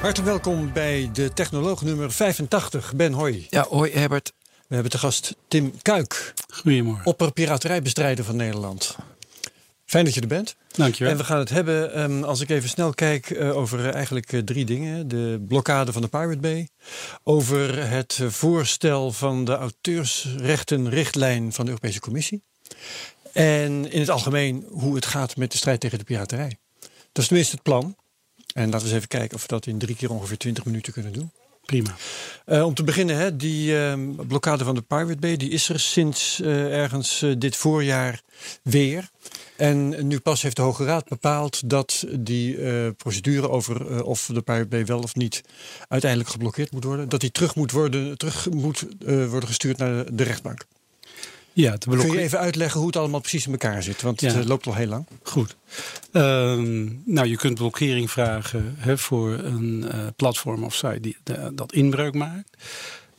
Hartelijk welkom bij de Technoloog nummer 85. Ben, hoi. Ja, hoi Herbert. We hebben te gast Tim Kuik. Goedemorgen. Opperpiraterijbestrijder van Nederland. Fijn dat je er bent. Dankjewel. En we gaan het hebben, um, als ik even snel kijk, uh, over uh, eigenlijk uh, drie dingen. De blokkade van de Pirate Bay. Over het voorstel van de auteursrechtenrichtlijn van de Europese Commissie. En in het algemeen hoe het gaat met de strijd tegen de piraterij. Dat is tenminste het plan. En laten we eens even kijken of we dat in drie keer ongeveer 20 minuten kunnen doen. Prima. Uh, om te beginnen, hè, die uh, blokkade van de Pirate Bay, die is er sinds uh, ergens dit voorjaar weer. En nu pas heeft de Hoge Raad bepaald dat die procedure over of de Pirate Bay wel of niet uiteindelijk geblokkeerd moet worden, dat die terug moet worden, terug moet, worden gestuurd naar de, de rechtbank. Ja, te Kun je even uitleggen hoe het allemaal precies in elkaar zit? Want ja. het loopt al heel lang. Goed. Um, nou, je kunt blokkering vragen hè, voor een uh, platform of site die, de, dat inbreuk maakt.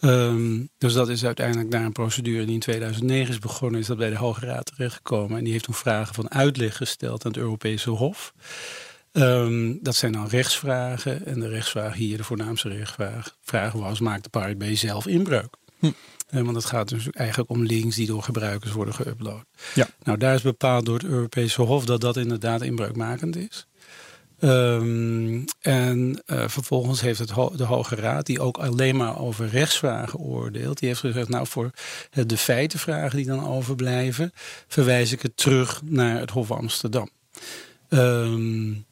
Um, dus dat is uiteindelijk naar een procedure die in 2009 is begonnen, is dat bij de Hoge Raad terechtgekomen. En die heeft toen vragen van uitleg gesteld aan het Europese Hof. Um, dat zijn dan rechtsvragen. En de rechtsvraag hier, de voornaamste rechtsvraag, vraag was: maakt de Pirate Bay zelf inbreuk? Hm. Want het gaat dus eigenlijk om links die door gebruikers worden geüpload. Ja. Nou, daar is bepaald door het Europese Hof dat dat inderdaad inbreukmakend is. Um, en uh, vervolgens heeft het ho de Hoge Raad, die ook alleen maar over rechtsvragen oordeelt, die heeft gezegd: Nou, voor de feitenvragen die dan overblijven, verwijs ik het terug naar het Hof Amsterdam. Um,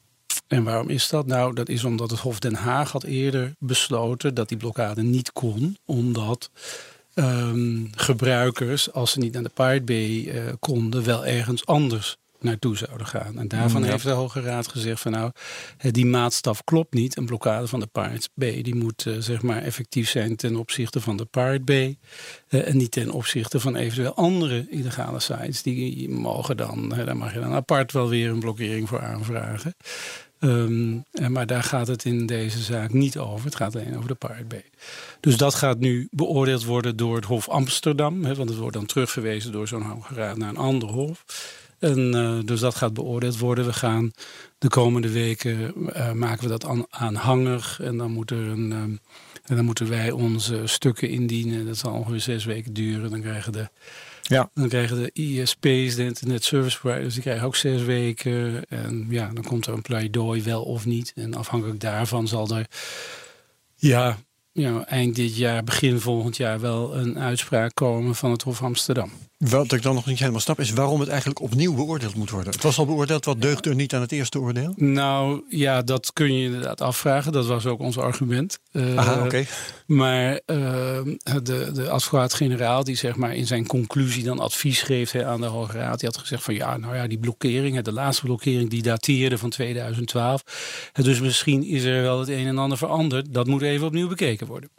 en waarom is dat? Nou, dat is omdat het Hof Den Haag had eerder besloten dat die blokkade niet kon, omdat um, gebruikers, als ze niet naar de Pirate Bay uh, konden, wel ergens anders naartoe zouden gaan. En daarvan ja. heeft de Hoge Raad gezegd van nou, die maatstaf klopt niet. Een blokkade van de Pirate Bay, die moet uh, zeg maar effectief zijn ten opzichte van de Pirate Bay. Uh, en niet ten opzichte van eventueel andere illegale sites. Die mogen dan, daar mag je dan apart wel weer een blokkering voor aanvragen. Um, maar daar gaat het in deze zaak niet over. Het gaat alleen over de Pirate Bay. Dus dat gaat nu beoordeeld worden door het Hof Amsterdam. Want het wordt dan terugverwezen door zo'n Hoge Raad naar een ander hof. En uh, dus dat gaat beoordeeld worden. We gaan de komende weken uh, maken we dat aan, aanhangig. En dan, een, um, en dan moeten wij onze stukken indienen. Dat zal ongeveer zes weken duren. Dan krijgen de ja. Dan krijgen de ISP's, de Internet Service Providers, die krijgen ook zes weken. En ja, dan komt er een pleidooi wel of niet. En afhankelijk daarvan zal er ja, eind dit jaar, begin volgend jaar wel een uitspraak komen van het Hof Amsterdam. Wat ik dan nog niet helemaal snap is waarom het eigenlijk opnieuw beoordeeld moet worden. Het was al beoordeeld, wat deugt er niet aan het eerste oordeel? Nou ja, dat kun je inderdaad afvragen. Dat was ook ons argument. Uh, Aha, oké. Okay. Maar uh, de, de advocaat-generaal die zeg maar in zijn conclusie dan advies geeft hè, aan de Hoge Raad. Die had gezegd van ja, nou ja, die blokkering, de laatste blokkering die dateerde van 2012. Dus misschien is er wel het een en ander veranderd. Dat moet even opnieuw bekeken worden.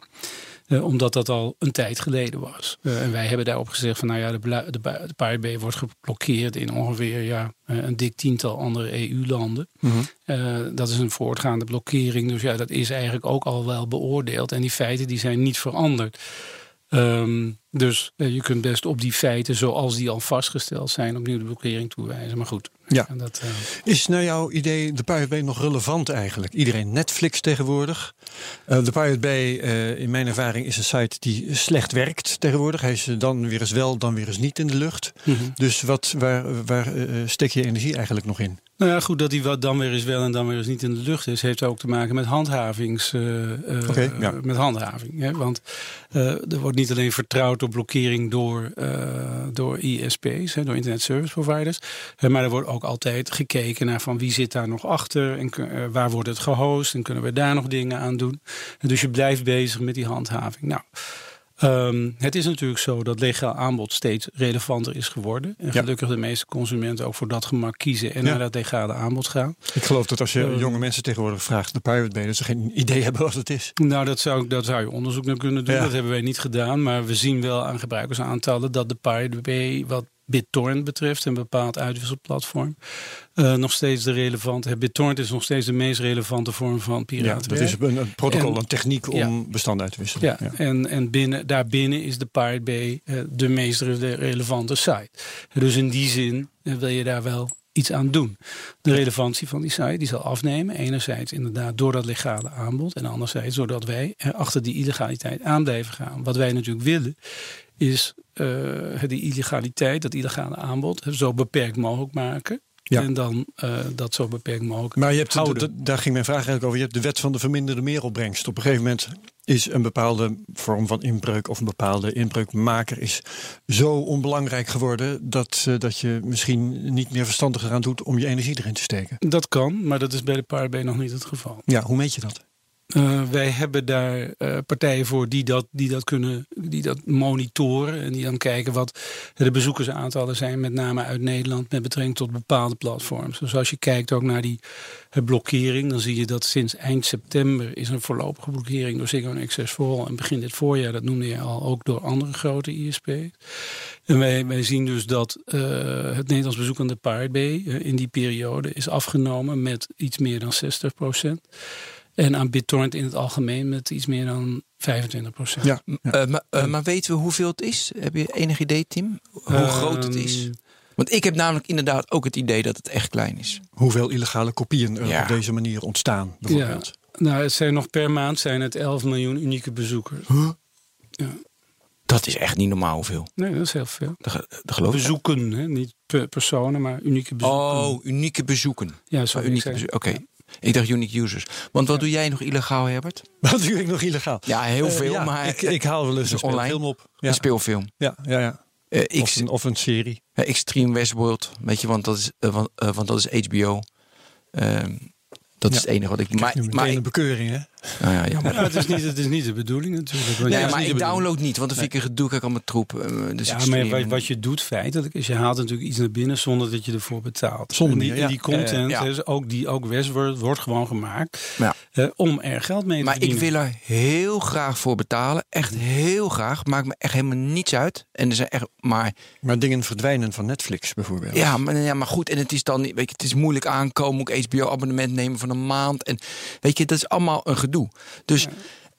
Uh, omdat dat al een tijd geleden was. Uh, en wij hebben daarop gezegd van nou ja, de, de, de wordt geblokkeerd in ongeveer ja, een dik tiental andere EU-landen. Mm -hmm. uh, dat is een voortgaande blokkering. Dus ja, dat is eigenlijk ook al wel beoordeeld. En die feiten die zijn niet veranderd. Um, dus je kunt best op die feiten zoals die al vastgesteld zijn opnieuw de blokkering toewijzen. Maar goed. Ja. Dat, is naar jouw idee de Pirate Bay nog relevant eigenlijk? Iedereen Netflix tegenwoordig. Uh, de Pirate Bay, uh, in mijn ervaring, is een site die slecht werkt tegenwoordig. Hij is dan weer eens wel, dan weer eens niet in de lucht. Mm -hmm. Dus wat, waar, waar uh, steek je energie eigenlijk nog in? Nou ja, goed, dat die wat dan weer eens wel en dan weer eens niet in de lucht is, heeft ook te maken met handhavings. okay, ja. Met handhaving. Hè? Want er wordt niet alleen vertrouwd op blokkering door, door ISP's, hè, door Internet Service Providers. maar er wordt ook altijd gekeken naar van wie zit daar nog achter en uh, waar wordt het gehost en kunnen we daar nog dingen aan doen. En dus je blijft bezig met die handhaving. Nou, Ehm, het is natuurlijk zo dat legaal aanbod steeds relevanter is geworden. En Ja. gelukkig de meeste consumenten ook voor dat gemak kiezen en Ja. naar dat legale aanbod gaan. Ik geloof dat als je Eh. jonge mensen tegenwoordig vraagt naar Pirate Bay, dat ze geen idee hebben wat het is. Nou, dat zou, dat zou je onderzoek naar kunnen doen. Ja. Dat hebben wij niet gedaan. Maar we zien wel aan gebruikersaantallen dat de Pirate Bay wat BitTorrent betreft, een bepaald uitwisselplatform, eh, nog steeds de relevante. het BitTorrent is nog steeds de meest relevante vorm van Ja, piraterij. dat is een, een protocol, En- een techniek om bestanden uit te wisselen. Ja, en, en binnen, daarbinnen is de Pirate Bay eh, de meest re- relevante site. Dus in die zin eh, wil je daar wel iets aan doen. De relevantie van die site die zal afnemen. Enerzijds inderdaad door dat legale aanbod. En anderzijds doordat wij er achter die illegaliteit aan blijven gaan. Wat wij natuurlijk willen is eh, die illegaliteit, dat illegale aanbod, zo beperkt mogelijk maken. Ja. En dan eh, dat zo beperkt mogelijk Maar je hebt, daar ging mijn vraag eigenlijk over. Je hebt de wet van de verminderde meeropbrengst. Op een gegeven moment is een bepaalde vorm van inbreuk of een bepaalde inbreukmaker is zo onbelangrijk geworden dat, eh, dat je misschien niet meer verstandig eraan doet om je energie erin te steken. Dat kan, maar dat is bij de Bay nog niet het geval. Ja, hoe meet je dat? Eh, wij hebben daar eh, partijen voor die dat, die dat kunnen, die dat monitoren en die dan kijken wat de bezoekersaantallen zijn, met name uit Nederland, met betrekking tot bepaalde platforms. Dus als je kijkt ook naar die eh, blokkering, dan zie je dat sinds eind september is een voorlopige blokkering door Ziggo en Access for All en begin dit voorjaar, dat noemde je al, ook door andere grote ISP's. En wij, wij zien dus dat het Nederlands bezoek aan de Pirate Bay in die periode is afgenomen met iets meer dan 60 procent. En aan BitTorrent in het algemeen met iets meer dan 25 procent. Ja, ja. Eh, maar, eh, maar weten we hoeveel het is? Heb je enig idee, Tim? Hoe Ehm, groot het is? Want ik heb namelijk inderdaad ook het idee dat het echt klein is. Hoeveel illegale kopieën er Ja. op deze manier ontstaan, bijvoorbeeld. Nou, het zijn nog per maand zijn het 11 miljoen unieke bezoekers. Dat is echt niet normaal hoeveel. Nee, dat is heel veel. Dat, ge- dat geloof ik. Bezoeken, hè? niet per personen, maar unieke bezoeken. Oh, unieke bezoeken. ja, Oh, unieke bezoeken. Oké. Ik dacht unique users. Want wat doe jij nog illegaal, Herbert? Wat doe ik nog illegaal? Ja, heel Eh, veel, ja, maar ik, ik haal wel eens een online? speelfilm op. Ja, een speelfilm. ja, ja, ja. Eh, Of, X, een, of een serie. Extreme Westworld, weet je, want dat is, eh, want, want dat is HBO. Ehm, dat is het enige wat ik. Maar, Maar, een ik- bekeuring, hè? Nou ja, jammer. Ja, het, is niet, het is niet de bedoeling natuurlijk. want Nee, maar ik download niet, want dan vind ik een gedoe. Kijk, allemaal troep. eh, Dus Ja, ik maar wat, je doet feitelijk is je haalt natuurlijk iets naar binnen zonder dat je ervoor betaalt. Zonder die, ja. die content, Ja, ja. dus ook die ook Westworld wordt gewoon gemaakt Ja. eh, om er geld mee te Maar ik verdienen. wil er heel graag voor betalen. Echt heel graag. Maakt me echt helemaal niets uit. En er zijn echt. Maar Maar dingen verdwijnen van Netflix bijvoorbeeld. ja, maar, ja, maar goed. En het is dan. niet- Weet je, het is moeilijk aankomen. Moet ik HBO-abonnement nemen van een maand. En weet je, dat is allemaal een gedoe. Dus.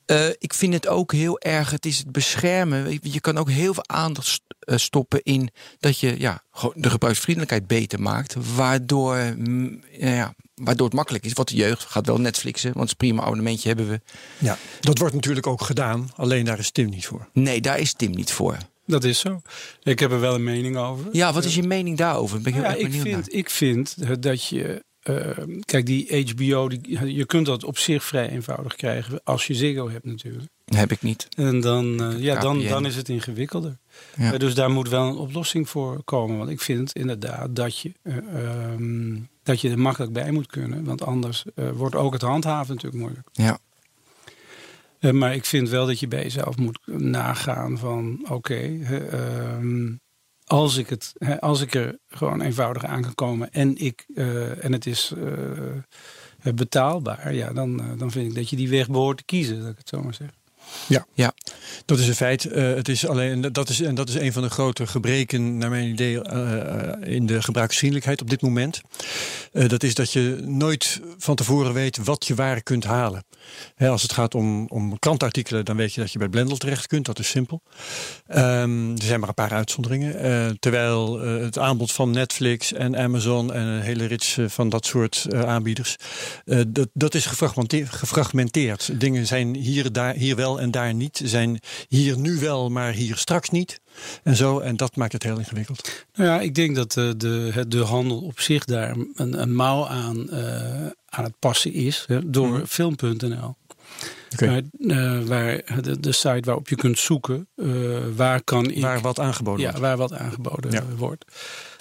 eh, ik vind het ook heel erg, het is het beschermen. Weet Je kan ook heel veel aandacht eh, stoppen in dat je ja, gewoon de gebruiksvriendelijkheid beter maakt. Waardoor, mm, ja, waardoor het makkelijk is. Wat de jeugd gaat wel Netflixen, want het is prima abonnementje hebben we. Ja, dat wordt natuurlijk ook gedaan, alleen daar is Tim niet voor. Nee, daar is Tim niet voor. Dat is zo. Ik heb er wel een mening over. Ja, wat is je mening daarover? Ben ik Nou ja, ik, vind, ik vind dat je. Eh, kijk, die HBO, die, je kunt dat op zich vrij eenvoudig krijgen als je Ziggo hebt natuurlijk. Heb ik niet. En dan, eh, ja, dan, dan is het ingewikkelder. Ja. Eh, dus daar moet wel een oplossing voor komen. Want ik vind inderdaad dat je, eh, ehm, dat je er makkelijk bij moet kunnen. Want anders wordt ook het handhaven natuurlijk moeilijk. Ja. Maar ik vind wel dat je bij jezelf moet nagaan van oké, ehm, als ik het, als ik er gewoon eenvoudig aan kan komen en ik eh, en het is eh, betaalbaar, ja, dan, eh, dan vind ik dat je die weg behoort te kiezen, dat ik het zo maar zeg. Ja, Ja. dat is een feit. Eh, het is alleen, dat is, en dat is een van de grote gebreken, naar mijn idee, eh, in de gebruiksvriendelijkheid op dit moment. Eh, dat is dat je nooit van tevoren weet wat je waar kunt halen. Hè, als het gaat om, om krantartikelen, dan weet je dat je bij Blendel terecht kunt. Dat is simpel. Ehm, er zijn maar een paar uitzonderingen. Eh, terwijl eh, het aanbod van Netflix en Amazon en een hele rits eh, van dat soort eh, aanbieders, eh, dat, dat is gefragmenteerd, gefragmenteerd. Dingen zijn hier, daar, hier wel en daar niet. Zijn hier nu wel, maar hier straks niet. En zo. En dat maakt het heel ingewikkeld. Nou ja, ik denk dat de, de, de handel op zich daar een, een mouw aan, eh, aan het passen is hè, door Mhm. film.nl. Eh, waar de, de site waarop je kunt zoeken, eh, waar kan ik Waar wat aangeboden ja, wordt. waar wat aangeboden Ja. eh, wordt.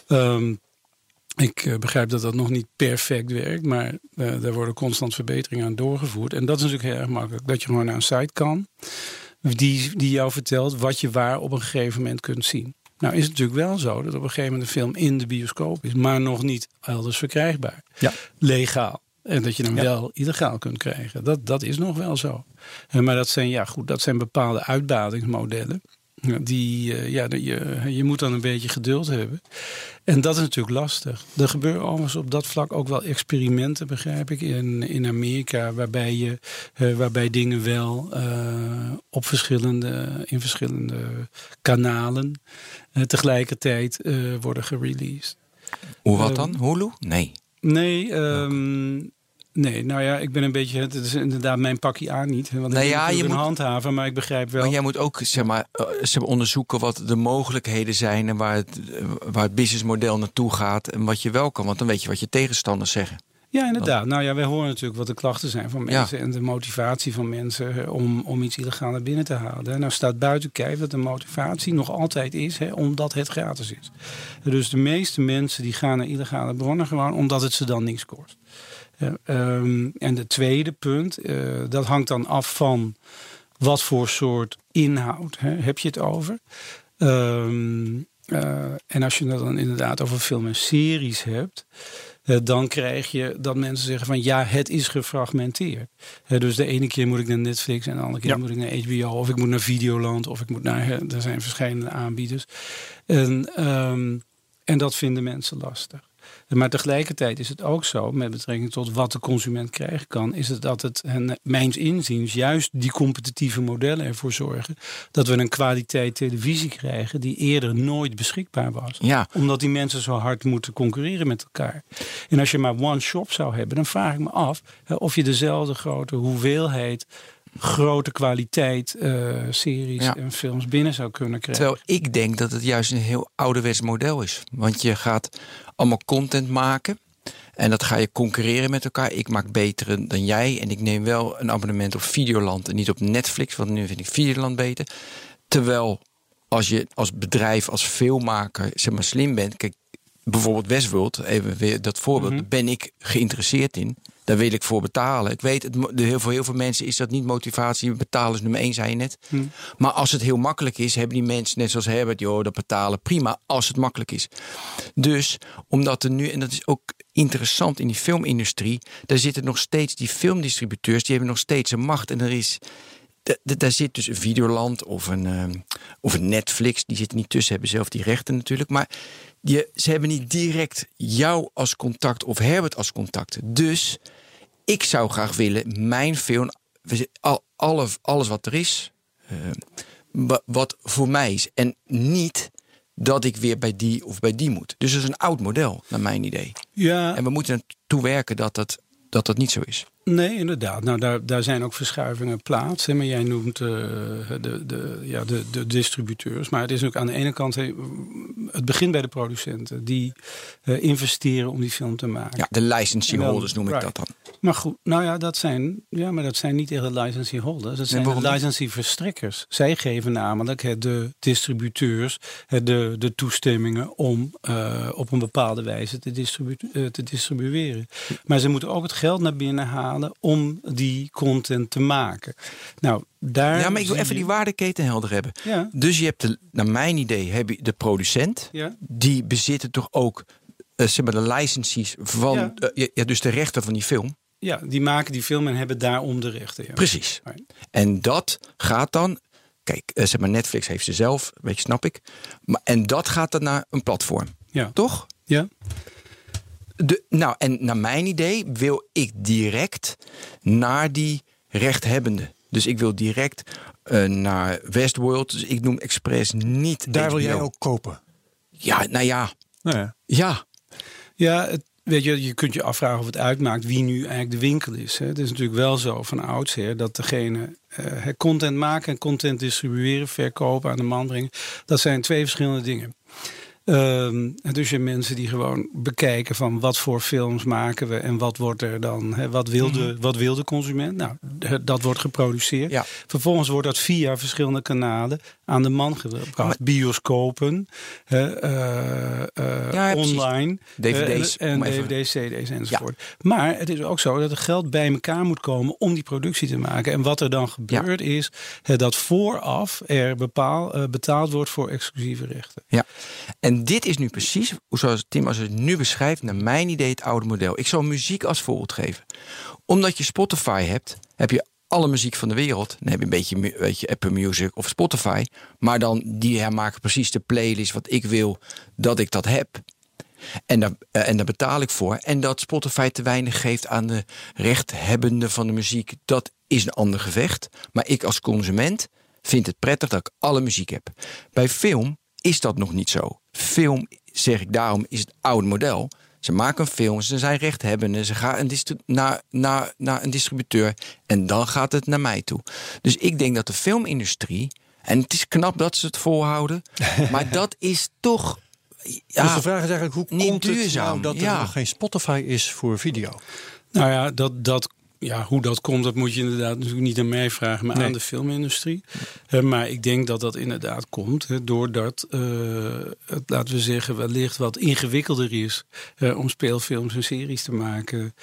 Ehm, ik eh, begrijp dat dat nog niet perfect werkt, maar eh, er worden constant verbeteringen aan doorgevoerd. En dat is natuurlijk heel erg makkelijk. Dat je gewoon naar een site kan. die, die jou vertelt wat je waar op een gegeven moment kunt zien. Nou is het natuurlijk wel zo dat op een gegeven moment een film in de bioscoop is, maar nog niet elders verkrijgbaar. Ja. Legaal. En dat je hem wel illegaal kunt krijgen. Dat, dat is nog wel zo. Eh, Maar dat zijn, ja, goed, dat zijn bepaalde uitbatingsmodellen. Ja, Die, eh, ja, je, je moet dan een beetje geduld hebben. En dat is natuurlijk lastig. Er gebeuren overigens op dat vlak ook wel experimenten, begrijp ik, in, in Amerika, waarbij, je, eh, waarbij dingen wel eh, op verschillende, in verschillende kanalen tegelijkertijd worden gereleased. Hoe wat Ehm, dan? Hulu? Nee. Nee, nee, nou ja, ik ben een beetje, het is inderdaad mijn pakje aan niet. Want Nou ja, je moet- handhaver, maar ik begrijp wel. Maar jij moet ook zeg maar, eh, zeg maar, onderzoeken wat de mogelijkheden zijn en waar het, eh, waar het businessmodel naartoe gaat en wat je wel kan. Want dan weet je wat je tegenstanders zeggen. Ja, inderdaad. Nou ja, wij horen natuurlijk wat de klachten zijn van Ja. mensen en de motivatie van mensen hè, om, om iets illegaal naar binnen te halen. Nou staat buiten kijf dat de motivatie nog altijd is, hè, omdat het gratis is. Dus de meeste mensen die gaan naar illegale bronnen gewoon omdat het ze dan niks kost. Ehm, en de tweede punt, eh, dat hangt dan af van wat voor soort inhoud hè, heb je het over. Ehm, eh, en als je het dan inderdaad over film en series hebt, eh, dan krijg je dat mensen zeggen van ja, het is gefragmenteerd. Dus de ene keer moet ik naar Netflix en de andere keer Ja. moet ik naar HBO of ik moet naar Videoland of ik moet naar, er zijn verschillende aanbieders. En, ehm, en dat vinden mensen lastig. Maar tegelijkertijd is het ook zo, met betrekking tot wat de consument krijgen kan, is het dat het, en mijns inziens, juist die competitieve modellen ervoor zorgen dat we een kwaliteit televisie krijgen die eerder nooit beschikbaar was Ja, omdat die mensen zo hard moeten concurreren met elkaar. En als je maar one shop zou hebben, dan vraag ik me af hè, of je dezelfde grote hoeveelheid, grote kwaliteit eh, series Ja. en films binnen zou kunnen krijgen. terwijl ik denk dat het juist een heel ouderwets model is. Want je gaat allemaal content maken. En dat ga je concurreren met elkaar. Ik maak betere dan jij. En ik neem wel een abonnement op Videoland en niet op Netflix. Want nu vind ik Videoland beter. Terwijl als je als bedrijf, als filmmaker, zeg maar slim bent. Kijk, bijvoorbeeld Westworld, even weer dat voorbeeld. Mhm. Daar ben ik geïnteresseerd in. Daar wil ik voor betalen. Ik weet, het, heel, voor heel veel mensen is dat niet motivatie. Betalen is nummer één, zei je net. Hm. Maar als het heel makkelijk is, hebben die mensen, net zoals Herbert, joh, dat betalen prima als het makkelijk is. Dus omdat er nu, en dat is ook interessant in die filmindustrie, daar zitten nog steeds die filmdistributeurs, die hebben nog steeds een macht. En er is, daar zit dus een Videoland of een, ehm, of een Netflix, die zitten niet tussen, hebben zelf die rechten natuurlijk. Maar die, ze hebben niet direct jou als contact of Herbert als contact. Dus ik zou graag willen, mijn film, al, alle, alles wat er is, eh, wa- wat voor mij is. En niet dat ik weer bij die of bij die moet. Dus dat is een oud model, naar mijn idee. Ja, En we moeten ertoe werken dat dat, dat, dat niet zo is. Nee, inderdaad. Nou, daar, daar zijn ook verschuivingen plaats. Hè, maar jij noemt eh, de, de, ja, de, de distributeurs. Maar het is ook aan de ene kant... het begint bij de producenten. Die eh, investeren om die film te maken. Ja, de licensing holders noem ik right. dat dan. Maar goed, nou ja, dat zijn, ja, maar dat zijn niet echt de licensing holders. Dat zijn de licensing verstrekkers. Zij geven namelijk de distributeurs de, de toestemmingen om eh, op een bepaalde wijze te, distribu eh, te distribueren. Maar ze moeten ook het geld naar binnen halen om die content te maken. Nou, daar Ja, maar ik wil even die waardeketen helder hebben. Ja, Dus je hebt, de, naar mijn idee, heb je de producent. ja, Die bezitten toch ook zeg maar, de licenties van, ja, dus de rechten van die film. Ja, die maken die film en hebben daarom de rechten. Ja. Precies. En dat gaat dan. Kijk, eh, zeg maar, Netflix heeft ze zelf, weet je, snap ik. Maar, en dat gaat dan naar een platform, Ja. toch? Ja. De, nou, en naar mijn idee wil ik direct naar die rechthebbende. Dus ik wil direct eh, naar Westworld. Dus ik noem Express niet. Daar wil jij ook kopen. Ja, nou ja. Nou ja. Ja. Ja, het, weet je, je kunt je afvragen of het uitmaakt wie nu eigenlijk de winkel is. Hè. Het is natuurlijk wel zo van oudsher dat degene eh, content maken en content distribueren, verkopen, aan de man brengen, dat zijn twee verschillende dingen. Ehm, dus je hebt mensen die gewoon bekijken van wat voor films maken we en wat wordt er dan, hè, wat, wil de, wat wil de consument? Nou, dat wordt geproduceerd. Ja. Vervolgens wordt dat via verschillende kanalen aan de man gebracht. Bioscopen, hè, eh, eh, Ja, online, DVD's, eh, en, DVD's, CD's enzovoort. Maar het is ook zo dat er geld bij elkaar moet komen om die productie te maken. En wat er dan gebeurt is dat vooraf er bepaal, betaald wordt voor exclusieve rechten. Ja, en dit is nu precies, zoals Tim als het nu beschrijft, naar mijn idee het oude model. Ik zal muziek als voorbeeld geven. Omdat je Spotify hebt, heb je alle muziek van de wereld. Dan heb je een beetje, weet je, Apple Music of Spotify. Maar dan, die maken precies de playlist wat ik wil dat ik dat heb. En daar, eh, en betaal ik voor. En dat Spotify te weinig geeft aan de rechthebbenden van de muziek, dat is een ander gevecht. Maar ik als consument vind het prettig dat ik alle muziek heb. Bij film is dat nog niet zo. Film, zeg ik daarom, is het oude model. Ze maken een film, ze zijn rechthebbenden, ze gaan een distri- naar, naar, naar een distributeur en dan gaat het naar mij toe. Dus ik denk dat de filmindustrie, en het is knap dat ze het volhouden, maar dat is toch. Ja, dus de vraag is eigenlijk, hoe niet komt het duurzaam, nou dat er ja. nog geen Spotify is voor video? Nou ja, dat, dat, ja, hoe dat komt, dat moet je inderdaad natuurlijk niet aan mij vragen, maar Nee. aan de filmindustrie. Maar ik denk dat dat inderdaad komt hè, doordat eh, het, laten we zeggen, wellicht wat ingewikkelder is om speelfilms en series te maken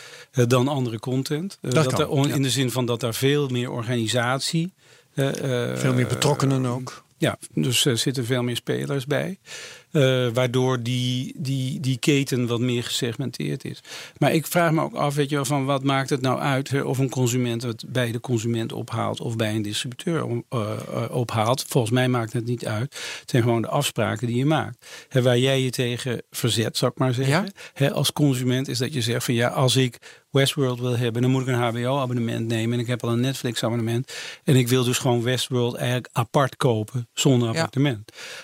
dan andere content. Eh, Dat dat kan, er ja. In de zin van dat daar veel meer organisatie. eh, Veel meer betrokkenen ook. ja, dus er zitten veel meer spelers bij. Eh, waardoor die, die, die keten wat meer gesegmenteerd is. Maar ik vraag me ook af, weet je wel, van wat maakt het nou uit hè, of een consument het bij de consument ophaalt of bij een distributeur om- eh, eh, ophaalt. Volgens mij maakt het niet uit. Het zijn gewoon de afspraken die je maakt. Hè, waar jij je tegen verzet, zou ik maar zeggen. Ja. Hè, als consument is dat je zegt van ja, als ik Westworld wil hebben, dan moet ik een HBO-abonnement nemen. En ik heb al een Netflix-abonnement. En ik wil dus gewoon Westworld eigenlijk apart kopen, zonder Ja.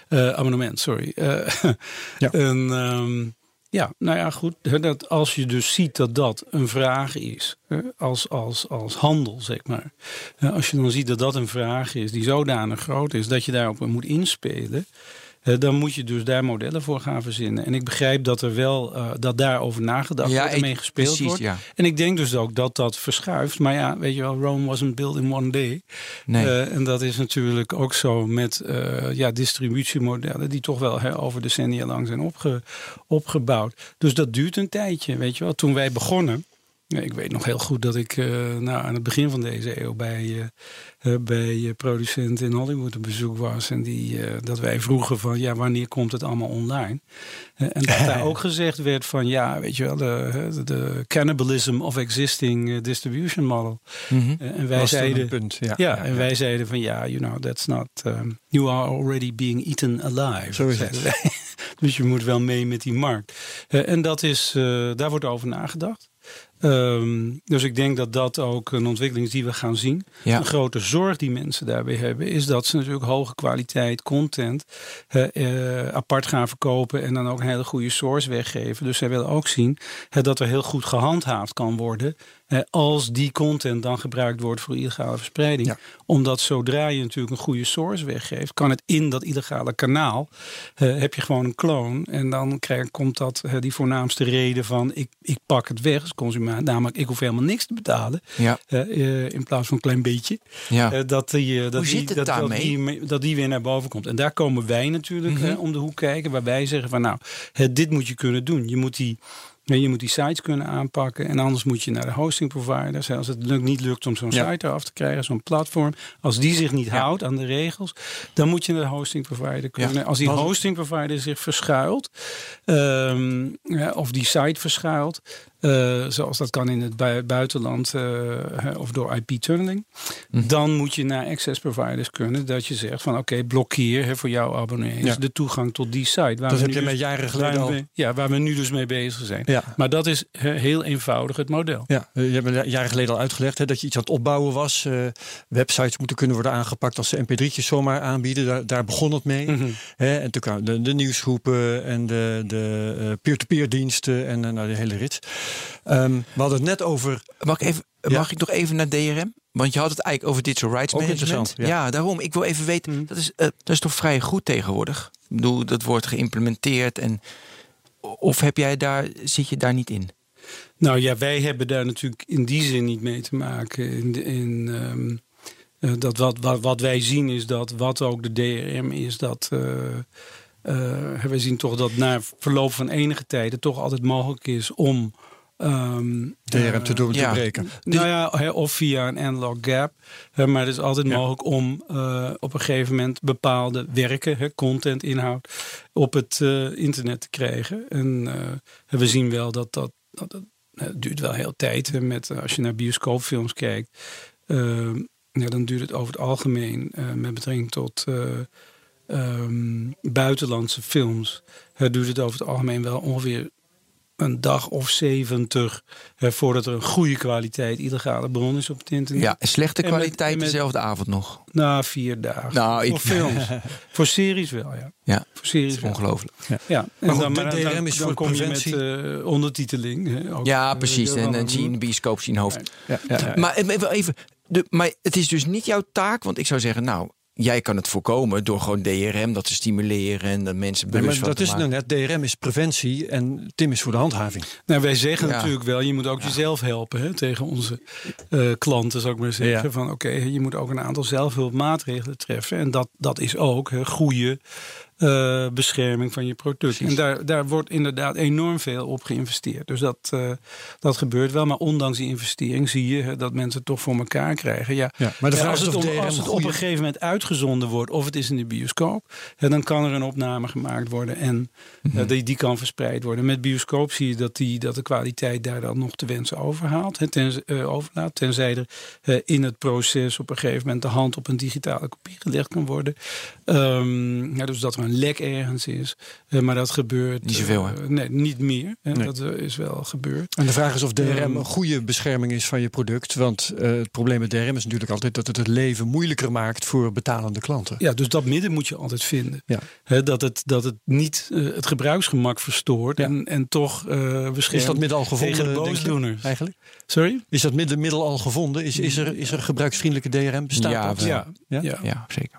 Eh, abonnement, sorry. Eh, Ja. en, ehm, ja, nou ja, goed. hè, Dat als je dus ziet dat dat een vraag is, hè, als, als, als handel, zeg maar. hè, Als je dan ziet dat dat een vraag is die zodanig groot is dat je daarop moet inspelen. Hè, Dan moet je dus daar modellen voor gaan verzinnen. En ik begrijp dat er wel uh, dat daarover nagedacht Ja, wordt en mee gespeeld precies, wordt. ja. En ik denk dus ook dat dat verschuift. Maar ja, weet je wel, Rome wasn't built in one day. Nee. Uh, en dat is natuurlijk ook zo met uh, ja, distributiemodellen die toch wel hè, over decennia lang zijn opge, opgebouwd. Dus dat duurt een tijdje, weet je wel. Toen wij begonnen, ik weet nog heel goed dat ik uh, nou, aan het begin van deze eeuw bij, uh, bij producenten in Hollywood op bezoek was. En die, uh, dat wij vroegen van ja, wanneer komt het allemaal online? en dat daar ook gezegd werd van ja, weet je wel, de, de cannibalism of existing distribution model. Mhm. Mm -hmm. en wij zeiden, punt, ja. ja, en wij zeiden van ja, you know, that's not, um, you are already being eaten alive. Zo is het. dus je moet wel mee met die markt. en dat is, daar wordt over nagedacht. Um, dus ik denk dat dat ook een ontwikkeling is die we gaan zien. Ja. Een grote zorg die mensen daarbij hebben, is dat ze natuurlijk hoge kwaliteit content uh, uh, apart gaan verkopen en dan ook een hele goede source weggeven. Dus zij willen ook zien uh, dat er heel goed gehandhaafd kan worden als die content dan gebruikt wordt voor illegale verspreiding. Ja. Omdat zodra je natuurlijk een goede source weggeeft, kan het in dat illegale kanaal, heb je gewoon een kloon. En dan krijg, komt dat die voornaamste reden van ik, ik pak het weg als consument. Namelijk, ik hoef helemaal niks te betalen. Ja. Uh, in plaats van een klein beetje. Ja. Dat, die, dat, Hoe die, zit het dat, daarmee? Dat die, dat die weer naar boven komt. En daar komen wij natuurlijk Mm -hmm. uh, om de hoek kijken. Waar wij zeggen van nou, dit moet je kunnen doen. Je moet die... Ja, je moet die sites kunnen aanpakken en anders moet je naar de hosting providers. Als het lukt, niet lukt om zo'n Ja. site eraf te krijgen, zo'n platform. Als die zich niet Ja. houdt aan de regels, dan moet je naar de hosting provider kunnen. Ja. Als die hosting provider zich verschuilt, ehm, ja, of die site verschuilt, eh, zoals dat kan in het bui- buitenland eh, of door IP-tunneling, Mhm. dan moet je naar access providers kunnen. Dat je zegt van oké, blokkeer hè, voor jouw abonnees Ja. de toegang tot die site. Waar Dat we heb nu je dus- met jaren geleden al. ja, waar we nu dus mee bezig zijn. Ja. Maar dat is he- heel eenvoudig het model. Ja, eh, je hebt me jaren geleden al uitgelegd hè, dat je iets aan het opbouwen was. Websites moeten kunnen worden aangepakt als ze mp3'tjes zomaar aanbieden. Daar, daar begon het mee. Mhm. Hè, en toen kwamen de, de nieuwsgroepen en de, de peer-to-peer diensten en nou, de hele rit. Ehm, we hadden het net over. Mag ik, even, Ja. mag ik nog even naar DRM? Want je had het eigenlijk over digital rights Ook management. interessant, Ja. ja. daarom. Ik wil even weten, dat, is, eh, dat is toch vrij goed tegenwoordig? Ik bedoel, dat wordt geïmplementeerd. En, of heb jij daar, zit je daar niet in? Nou ja, wij hebben daar natuurlijk in die zin niet mee te maken. In, in, ehm, eh, dat wat, wat, wat wij zien is dat wat ook de DRM is, dat eh, eh, wij zien toch dat na verloop van enige tijd het toch altijd mogelijk is om. Ehm, DRM te doen te ja. breken. nou ja, of via een analog gap. Maar het is altijd Ja. mogelijk om eh, op een gegeven moment bepaalde werken, hè, content, inhoud, op het eh, internet te krijgen. En eh, we zien wel dat dat, dat, duurt wel heel tijd. Hè, met, als je naar bioscoopfilms kijkt, eh, ja, dan duurt het over het algemeen met betrekking tot eh, ehm, buitenlandse films. duurt het over het algemeen wel ongeveer een dag of zeventig hè, voordat er een goede kwaliteit illegale bron is op het internet. Ja, slechte En kwaliteit en met- dezelfde avond nog. Na vier dagen. Nou, voor ik- films. voor series wel, ja. Ja, Voor series is ongelooflijk. Ja, en goed, dan, de maar dan, DRM is dan voor kom je preventie. met eh, ondertiteling. Hè, ook, Ja, eh, precies. En zie je in doen. de bioscoop zien hoofd. Ja, ja, ja. Maar even even, de, maar het is dus niet jouw taak, want ik zou zeggen, nou, jij kan het voorkomen door gewoon DRM dat te stimuleren en dat mensen Nee, bewust maar van dat te is nou net. DRM is preventie en Tim is voor de handhaving. Nou, wij zeggen Ja. natuurlijk wel, je moet ook jezelf helpen hè, tegen onze eh, klanten, zou ik maar zeggen. Ja. Van oké, je moet ook een aantal zelfhulpmaatregelen treffen. En dat, dat is ook hè, goede eh, bescherming van je product. En daar, daar wordt inderdaad enorm veel op geïnvesteerd. Dus dat, eh, dat gebeurt wel. Maar ondanks die investering zie je dat mensen het toch voor elkaar krijgen. Ja, Ja, maar de Ja, vraag als is het, om- als het op een gegeven moment uitgezonden wordt, of het is in de bioscoop, hè, dan kan er een opname gemaakt worden en eh, die, die kan verspreid worden. Met bioscoop zie je dat, die, dat de kwaliteit daar dan nog te wensen overhaalt, hè, ten, overlaat, tenzij er in het proces op een gegeven moment de hand op een digitale kopie gelegd kan worden. Ehm, ja, dus dat er een lek ergens is, Eh, maar dat gebeurt Niet zoveel, hè? eh, nee, niet meer. Hè, Nee. Dat eh, is wel gebeurd. En de vraag is of DRM Ehm, een goede bescherming is van je product. Want eh, het probleem met DRM is natuurlijk altijd dat het het leven moeilijker maakt voor betalende klanten. Ja, dus dat midden moet je altijd vinden. Ja. Hè, dat, het, dat het niet het gebruiksgemak verstoort Ja. en, en toch eh beschermt Is dat middel al gevonden? tegen de denk je, boosdoeners. Eigenlijk? Sorry? Is dat middel, middel al gevonden? Is, is, er, is er gebruiksvriendelijke DRM? Bestaat dat? Ja? ja. Ja, zeker.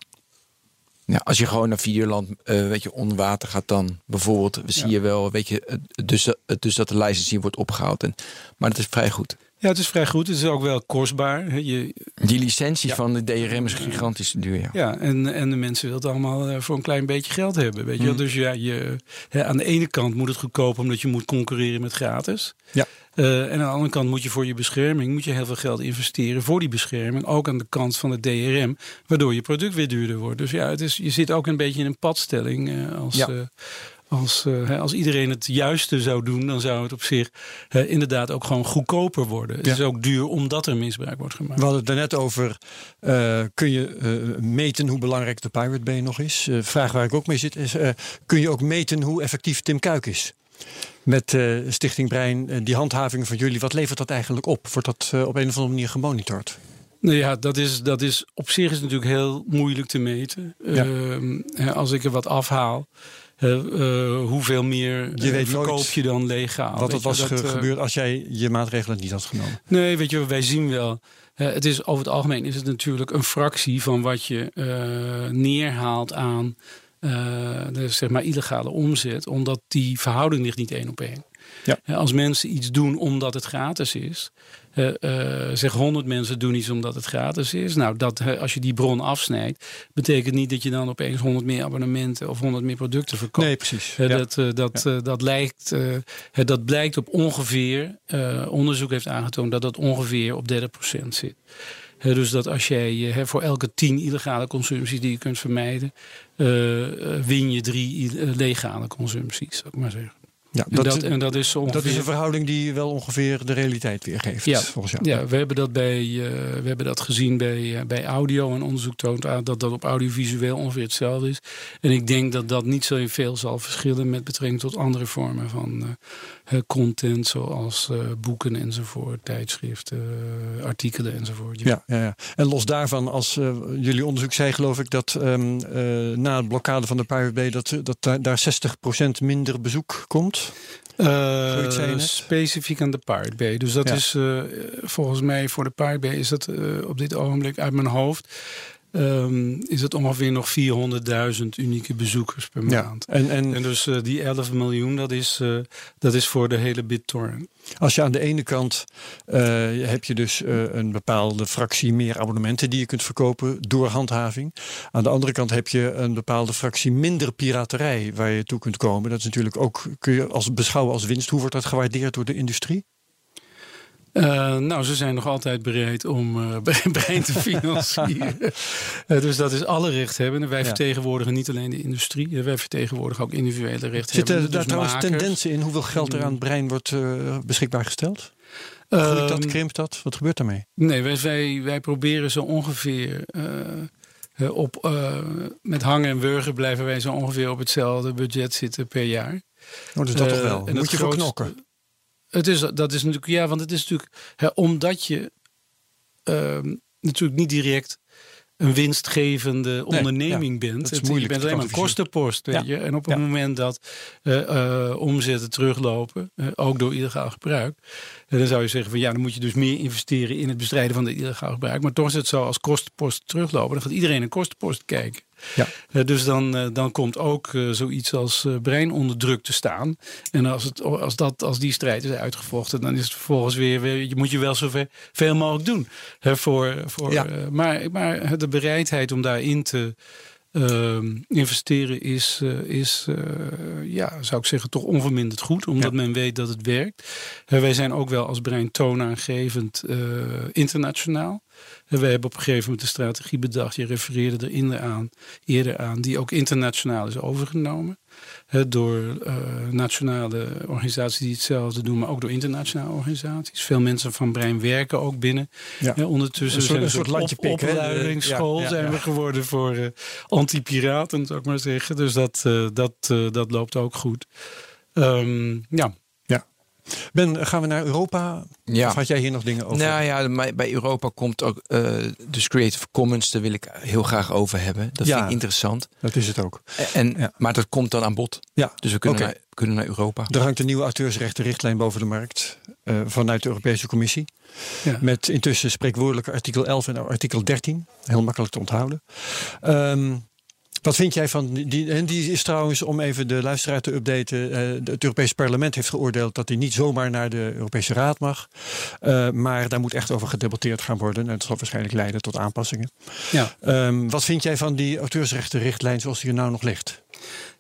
Ja, als je gewoon naar Videoland eh weet je, onder water gaat dan bijvoorbeeld, zie je wel, weet je, dus, dat- dus dat de licensing wordt opgehaald. En, maar dat is vrij goed. Ja, het is vrij goed. Het is ook wel kostbaar. Je, Die licenties van de DRM is gigantisch duur, ja. ja, en, en de mensen willen het allemaal eh, voor een klein beetje geld hebben. Weet je? wel. Dus ja, je, hè, aan de ene kant moet het goedkoop omdat je moet concurreren met gratis. Ja. Eh, en aan de andere kant moet je voor je bescherming moet je heel veel geld investeren voor die bescherming. Ook aan de kant van de DRM, waardoor je product weer duurder wordt. Dus ja, het is, je zit ook een beetje in een padstelling. eh, als, Ja. Als, eh, als iedereen het juiste zou doen, dan zou het op zich inderdaad ook gewoon goedkoper worden. Het Ja. is ook duur omdat er misbruik wordt gemaakt. We hadden het daarnet over, eh, kun je eh, meten hoe belangrijk de Pirate Bay nog is? Vraag waar ik ook mee zit is, kun je ook meten hoe effectief Tim Kuik is? Met Stichting Brein, die handhaving van jullie, wat levert dat eigenlijk op? Wordt dat op een of andere manier gemonitord? Nou ja, dat is, dat is op zich is natuurlijk heel moeilijk te meten. Ja. Ehm, als ik er wat afhaal, hoeveel meer Je eh, weet verkoop je dan legaal? wat er je, was dat, eh, gebeurd als jij je maatregelen niet had genomen? Nee, weet je, wij zien wel. eh, het is over het algemeen is het natuurlijk een fractie van wat je eh, neerhaalt aan eh, de zeg maar illegale omzet, omdat die verhouding ligt niet één op één. Ja. Eh, Als mensen iets doen omdat het gratis is, eh, zeg 100 mensen doen iets omdat het gratis is. Nou, dat, als je die bron afsnijdt, betekent niet dat je dan opeens 100 meer abonnementen of 100 meer producten verkoopt. Nee, precies. Eh, Ja. Dat, dat, dat, lijkt, dat blijkt op ongeveer, onderzoek heeft aangetoond dat dat ongeveer op 30% zit. Dus dat als jij voor elke 10 illegale consumpties die je kunt vermijden, win je drie legale consumpties, zou ik maar zeggen. Ja, En dat, en dat is ongeveer. dat is een verhouding die wel ongeveer de realiteit weergeeft, Ja. volgens jou. Ja, we hebben dat, bij, eh, we hebben dat gezien bij, eh, bij audio. En onderzoek toont aan dat dat op audiovisueel ongeveer hetzelfde is. En ik denk dat dat niet zo veel zal verschillen met betrekking tot andere vormen van eh, content, zoals eh, boeken enzovoort, tijdschriften, eh, artikelen enzovoort. Ja, ja, ja. En los daarvan, als eh, jullie onderzoek zei, geloof ik dat ehm, eh, na het blokkade van de Bay dat, dat daar- daar 60% minder bezoek komt. Uh, specifiek aan de Bay. Dus dat Ja. is eh, volgens mij voor de Bay is dat eh, op dit ogenblik uit mijn hoofd. Ehm, is het ongeveer nog 400.000 unieke bezoekers per Ja. maand. En, en En dus eh, die 11 miljoen, dat is, eh, dat is voor de hele BitTorrent. Als je aan de ene kant eh, heb je dus een bepaalde fractie meer abonnementen die je kunt verkopen door handhaving. Aan de andere kant heb je een bepaalde fractie minder piraterij waar je toe kunt komen. Dat is natuurlijk ook, kun je als beschouwen als winst. Hoe wordt dat gewaardeerd door de industrie? Eh, nou, ze zijn nog altijd bereid om eh brein te financieren. Eh, dus dat is alle rechthebbenden. Wij Ja. vertegenwoordigen niet alleen de industrie. wij vertegenwoordigen ook individuele rechthebbenden. Zitten daar dus trouwens tendensen in hoeveel geld er aan het brein wordt beschikbaar gesteld? Groeit dat, Ehm, krimpt dat? Wat gebeurt daarmee? Nee, wij, wij, wij proberen zo ongeveer op, met hangen en wurgen blijven wij zo ongeveer op hetzelfde budget zitten per jaar. Oh, dus dat toch wel. en Moet je voor grootste- knokken. Het is, dat is natuurlijk, ja, want het is natuurlijk, hè, omdat je ehm, natuurlijk niet direct een winstgevende onderneming bent. Het- moeilijk je bent alleen maar een kostenpost. Weet Ja. je? En op het Ja. moment dat eh, eh, omzetten teruglopen, eh, ook door illegaal gebruik, dan zou je zeggen van ja, dan moet je dus meer investeren in het bestrijden van de illegaal gebruik. Maar toch is het zo, als kostenposten teruglopen, dan gaat iedereen een kostenpost kijken. Ja. Eh, dus dan, eh, dan komt ook eh, zoiets als brein onder druk te staan. En als, het, als, dat, als die strijd is uitgevochten, dan is het vervolgens weer, weer je moet je wel zoveel veel mogelijk doen. Hè, voor, voor, Ja. maar, maar de bereidheid om daarin te ehm, investeren is, is ja, zou ik zeggen, toch onverminderd goed. Omdat Ja. men weet dat het werkt. Wij zijn ook wel als brein toonaangevend internationaal. En wij hebben op een gegeven moment een strategie bedacht. Je refereerde er eerder aan, eerder aan, die ook internationaal is overgenomen. Door eh, nationale organisaties die hetzelfde doen, maar ook door internationale organisaties. Veel mensen van Brein werken ook binnen. Ja. Ondertussen Een soort- zijn we een soort opleidingsschool Ja, ja, zijn we geworden voor eh, anti-piraten, zou ik maar zeggen. Dus dat, eh, dat, dat loopt ook goed. Ehm, ja, Ben, gaan we naar Europa? Ja. Of had jij hier nog dingen over? Nou ja, maar bij Europa komt ook eh, dus Creative Commons, daar wil ik heel graag over hebben. Dat Ja. vind ik interessant. Dat is het ook. En, Ja. Maar dat komt dan aan bod. Ja. Dus we kunnen, naar, kunnen naar Europa. Er hangt een nieuwe auteursrechtenrichtlijn boven de markt eh, vanuit de Europese Commissie. Ja. Met intussen spreekwoordelijke artikel 11 en artikel 13. Heel makkelijk te onthouden. Ehm, wat vind jij van die? En die is trouwens, om even de luisteraar te updaten. eh, het Europese parlement heeft geoordeeld dat hij niet zomaar naar de Europese Raad mag. Eh, maar daar moet echt over gedebatteerd gaan worden. En dat zal waarschijnlijk leiden tot aanpassingen. ja. Ehm, wat vind jij van die auteursrechtenrichtlijn zoals die er nou nog ligt?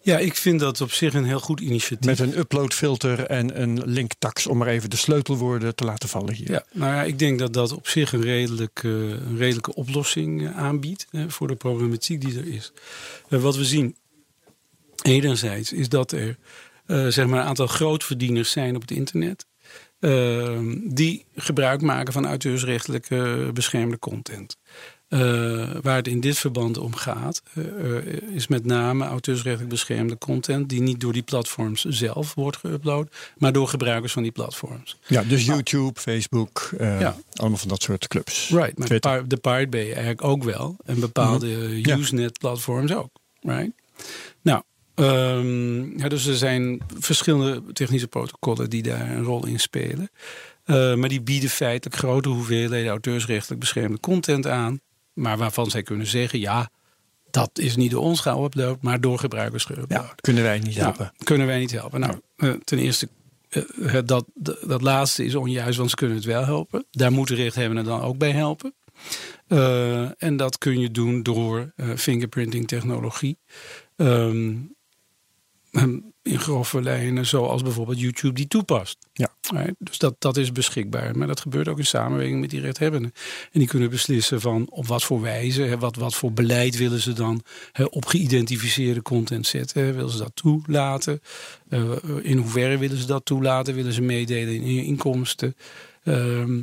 Ja, ik vind dat op zich een heel goed initiatief. Met een uploadfilter en een linktax, om maar even de sleutelwoorden te laten vallen hier. Ja, nou ja, ik denk dat dat op zich een, redelijk, eh, een redelijke oplossing eh, aanbiedt voor de problematiek die er is. Eh, wat we zien, enerzijds, is dat er zeg maar een aantal grootverdieners zijn op het internet. die gebruik maken van auteursrechtelijke beschermde content. Eh, waar het in dit verband om gaat, eh, eh, is met name auteursrechtelijk beschermde content die niet door die platforms zelf wordt geüpload, maar door gebruikers van die platforms. Ja, dus YouTube, Facebook, Ja. allemaal van dat soort clubs. Right, maar Twitter. De Pirate Bay eigenlijk ook wel. En bepaalde Ja. Usenet-platforms ook. Right? Nou, ehm, ja, dus er zijn verschillende technische protocollen die daar een rol in spelen. Maar die bieden feitelijk grote hoeveelheden auteursrechtelijk beschermde content aan. Maar waarvan zij kunnen zeggen, ja, dat is niet door ons geüpload, maar door gebruikers geüpload. Ja, kunnen wij niet Nou, helpen. kunnen wij niet helpen. Nou, eh, ten eerste, eh, dat, dat, dat laatste is onjuist, want ze kunnen het wel helpen. Daar moeten rechthebbenden dan ook bij helpen. Eh, en dat kun je doen door fingerprinting technologie. Ehm, in grove lijnen, zoals bijvoorbeeld YouTube die toepast. Ja. Dus dat, dat is beschikbaar. Maar dat gebeurt ook in samenwerking met die rechthebbenden. En die kunnen beslissen van op wat voor wijze, wat, wat voor beleid willen ze dan op geïdentificeerde content zetten. Willen ze dat toelaten? Eh, in hoeverre willen ze dat toelaten? Willen ze meedelen in inkomsten? Ehm,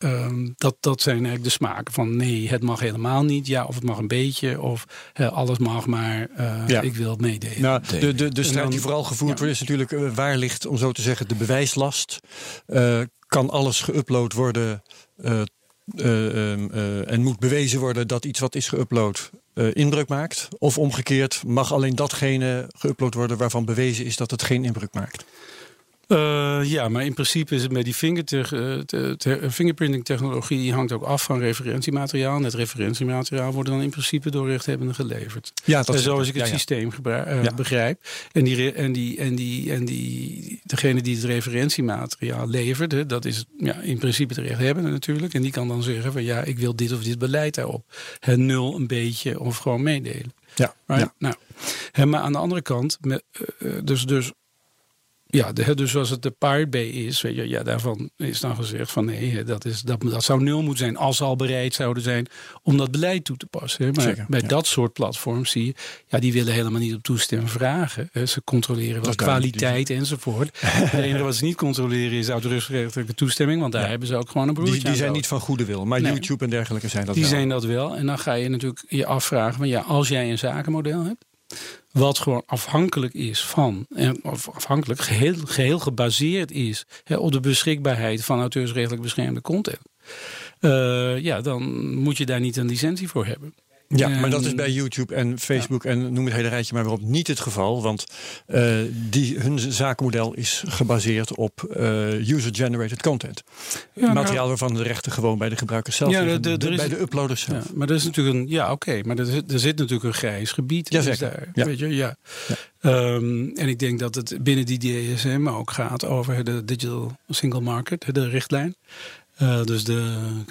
eh, ehm, dat, dat zijn eigenlijk de smaken van nee, het mag helemaal niet. Ja, of het mag een beetje. Of eh, alles mag, maar eh, Ja. ik wil het meedelen. Nou, de, de, de strijd dan- die vooral gevoerd ja. wordt is natuurlijk eh, waar ligt, om zo te zeggen, de bewijslast. Eh, kan alles geüpload worden eh, eh, ehm, eh, en moet bewezen worden dat iets wat is geüpload eh, inbreuk maakt? Of omgekeerd, mag alleen datgene geüpload worden waarvan bewezen is dat het geen inbreuk maakt? Uh, ja, maar in principe is het met die fingerprinting technologie die hangt ook af van referentiemateriaal. En het referentiemateriaal wordt dan in principe door rechthebbenden geleverd. Ja, dat is zoals ik het systeem uh, ja. begrijp. En, die, en, die, en, die, en die, degene die het referentiemateriaal levert, dat is ja, in principe de rechthebbende natuurlijk. En die kan dan zeggen van ja, ik wil dit of dit beleid daarop. Het nul een beetje of gewoon meedelen. Ja, ja. Nou, maar aan de andere kant, met, dus, dus ja, dus als het de Pirate Bay is, weet je, ja, daarvan is dan gezegd van nee, dat, is, dat, dat zou nul moeten zijn als ze al bereid zouden zijn om dat beleid toe te passen. Maar Zeker, bij dat soort platforms zie je, ja, die willen helemaal niet op toestemming vragen. Ze controleren wel kwaliteit enzovoort. Het enige wat ze niet controleren is auteursrechtelijke toestemming, want daar hebben ze ook gewoon een broertje Die, die zijn niet van goede wil, maar YouTube en dergelijke zijn dat die wel. Die zijn dat wel. En dan ga je natuurlijk je afvragen, van ja, als jij een zakenmodel hebt, wat gewoon afhankelijk is van, of afhankelijk, geheel, geheel gebaseerd is hè, op de beschikbaarheid van auteursrechtelijk beschermde content. Uh, ja, dan moet je daar niet een licentie voor hebben. Ja, maar dat is bij YouTube en Facebook en noem het hele rijtje maar waarop niet het geval. Want uh, die, hun zakenmodel is gebaseerd op uh, user-generated content. Ja, Materiaal waarvan de rechten gewoon bij de gebruikers zelf ja, de, de, de, bij de uploaders zelf. Ja, maar dat is natuurlijk een, ja oké, maar er zit, er zit natuurlijk een grijs gebied. Ja, zeker. Daar, ja. Weet je, ja. Um, en ik denk dat het binnen die DSM ook gaat over de Digital Single Market, de richtlijn. Uh, dus de,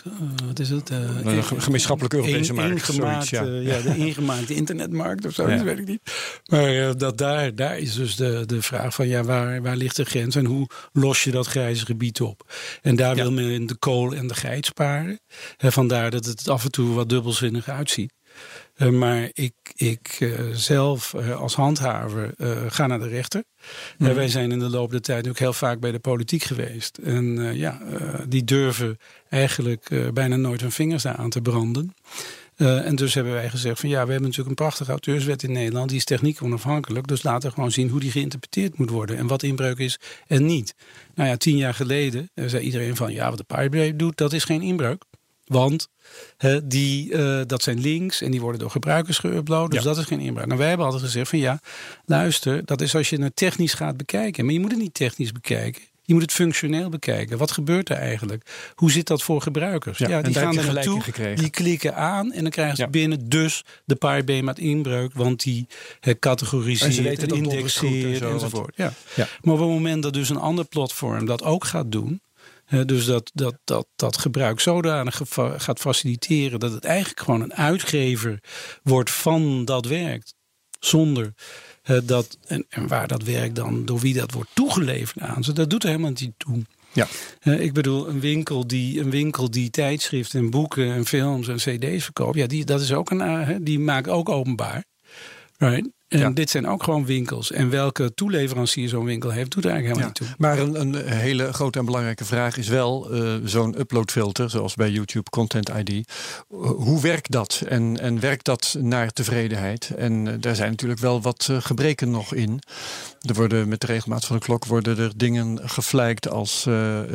uh, wat is het? Uh, de gemeenschappelijke Europese markt. Ja. ja. de ingemaakte internetmarkt of zo, ja. dat weet ik niet. Maar dat daar, daar is dus de, de vraag van ja, waar, waar ligt de grens en hoe los je dat grijze gebied op? En daar wil men de kool en de geit sparen. En vandaar dat het af en toe wat dubbelzinnig uitziet. Uh, maar ik, ik uh, zelf uh, als handhaver ga naar de rechter. Mm. wij zijn in de loop der tijd ook heel vaak bij de politiek geweest. En ja, die durven eigenlijk bijna nooit hun vingers daar aan te branden. en dus hebben wij gezegd van ja, we hebben natuurlijk een prachtige auteurswet in Nederland. Die is techniek onafhankelijk. Dus laten we gewoon zien hoe die geïnterpreteerd moet worden. En wat inbreuk is en niet. Nou ja, tien jaar geleden zei iedereen van ja, wat de Pirate doet, dat is geen inbreuk. Want die, uh, dat zijn links en die worden door gebruikers geüpload. Dus dat is geen inbraak. Nou, wij hebben altijd gezegd van ja, luister, dat is als je het technisch gaat bekijken. Maar je moet het niet technisch bekijken. Je moet het functioneel bekijken. Wat gebeurt er eigenlijk? Hoe zit dat voor gebruikers? Ja, die gaan er naartoe, die klikken aan en dan krijgen ze binnen dus de met inbreuk, want die uh, categoriseren, en indexeren enzovoort. Ja. Maar op het moment dat dus een ander platform dat ook gaat doen, dus dat, dat, dat, dat gebruik zodanig gaat faciliteren dat het eigenlijk gewoon een uitgever wordt van dat werk. Zonder dat, en, en, waar dat werk dan, door wie dat wordt toegeleverd aan ze, dat doet er helemaal niet toe. Ja. ik bedoel, een winkel, die, een winkel die tijdschriften en boeken en films en cd's verkoopt, ja, die, dat is ook een, die maakt ook openbaar. Right? En dit zijn ook gewoon winkels. En welke toeleverancier zo'n winkel heeft, doet er eigenlijk helemaal niet toe. Maar een, een, hele grote en belangrijke vraag is wel uh, zo'n uploadfilter, zoals bij YouTube Content ID. Uh, hoe werkt dat? En, en werkt dat naar tevredenheid? En uh, daar zijn natuurlijk wel wat gebreken nog in. Er worden met de regelmaat van de klok worden er dingen geflijkt als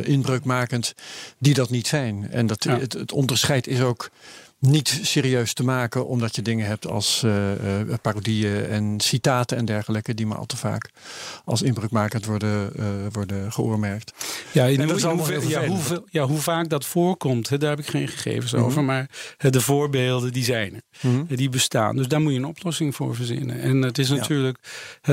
inbreukmakend die dat niet zijn. En dat, het, het onderscheid is ook niet serieus te maken, omdat je dingen hebt als uh, parodieën en citaten en dergelijke, die maar al te vaak als inbreukmakend worden, uh, worden geoormerkt. Ja, allemaal hoe, ja, hoe, ja, hoe vaak dat voorkomt, hè, daar heb ik geen gegevens mm -hmm. over, maar de voorbeelden die zijn er, mm -hmm. die bestaan. Dus daar moet je een oplossing voor verzinnen. En het is natuurlijk, ja.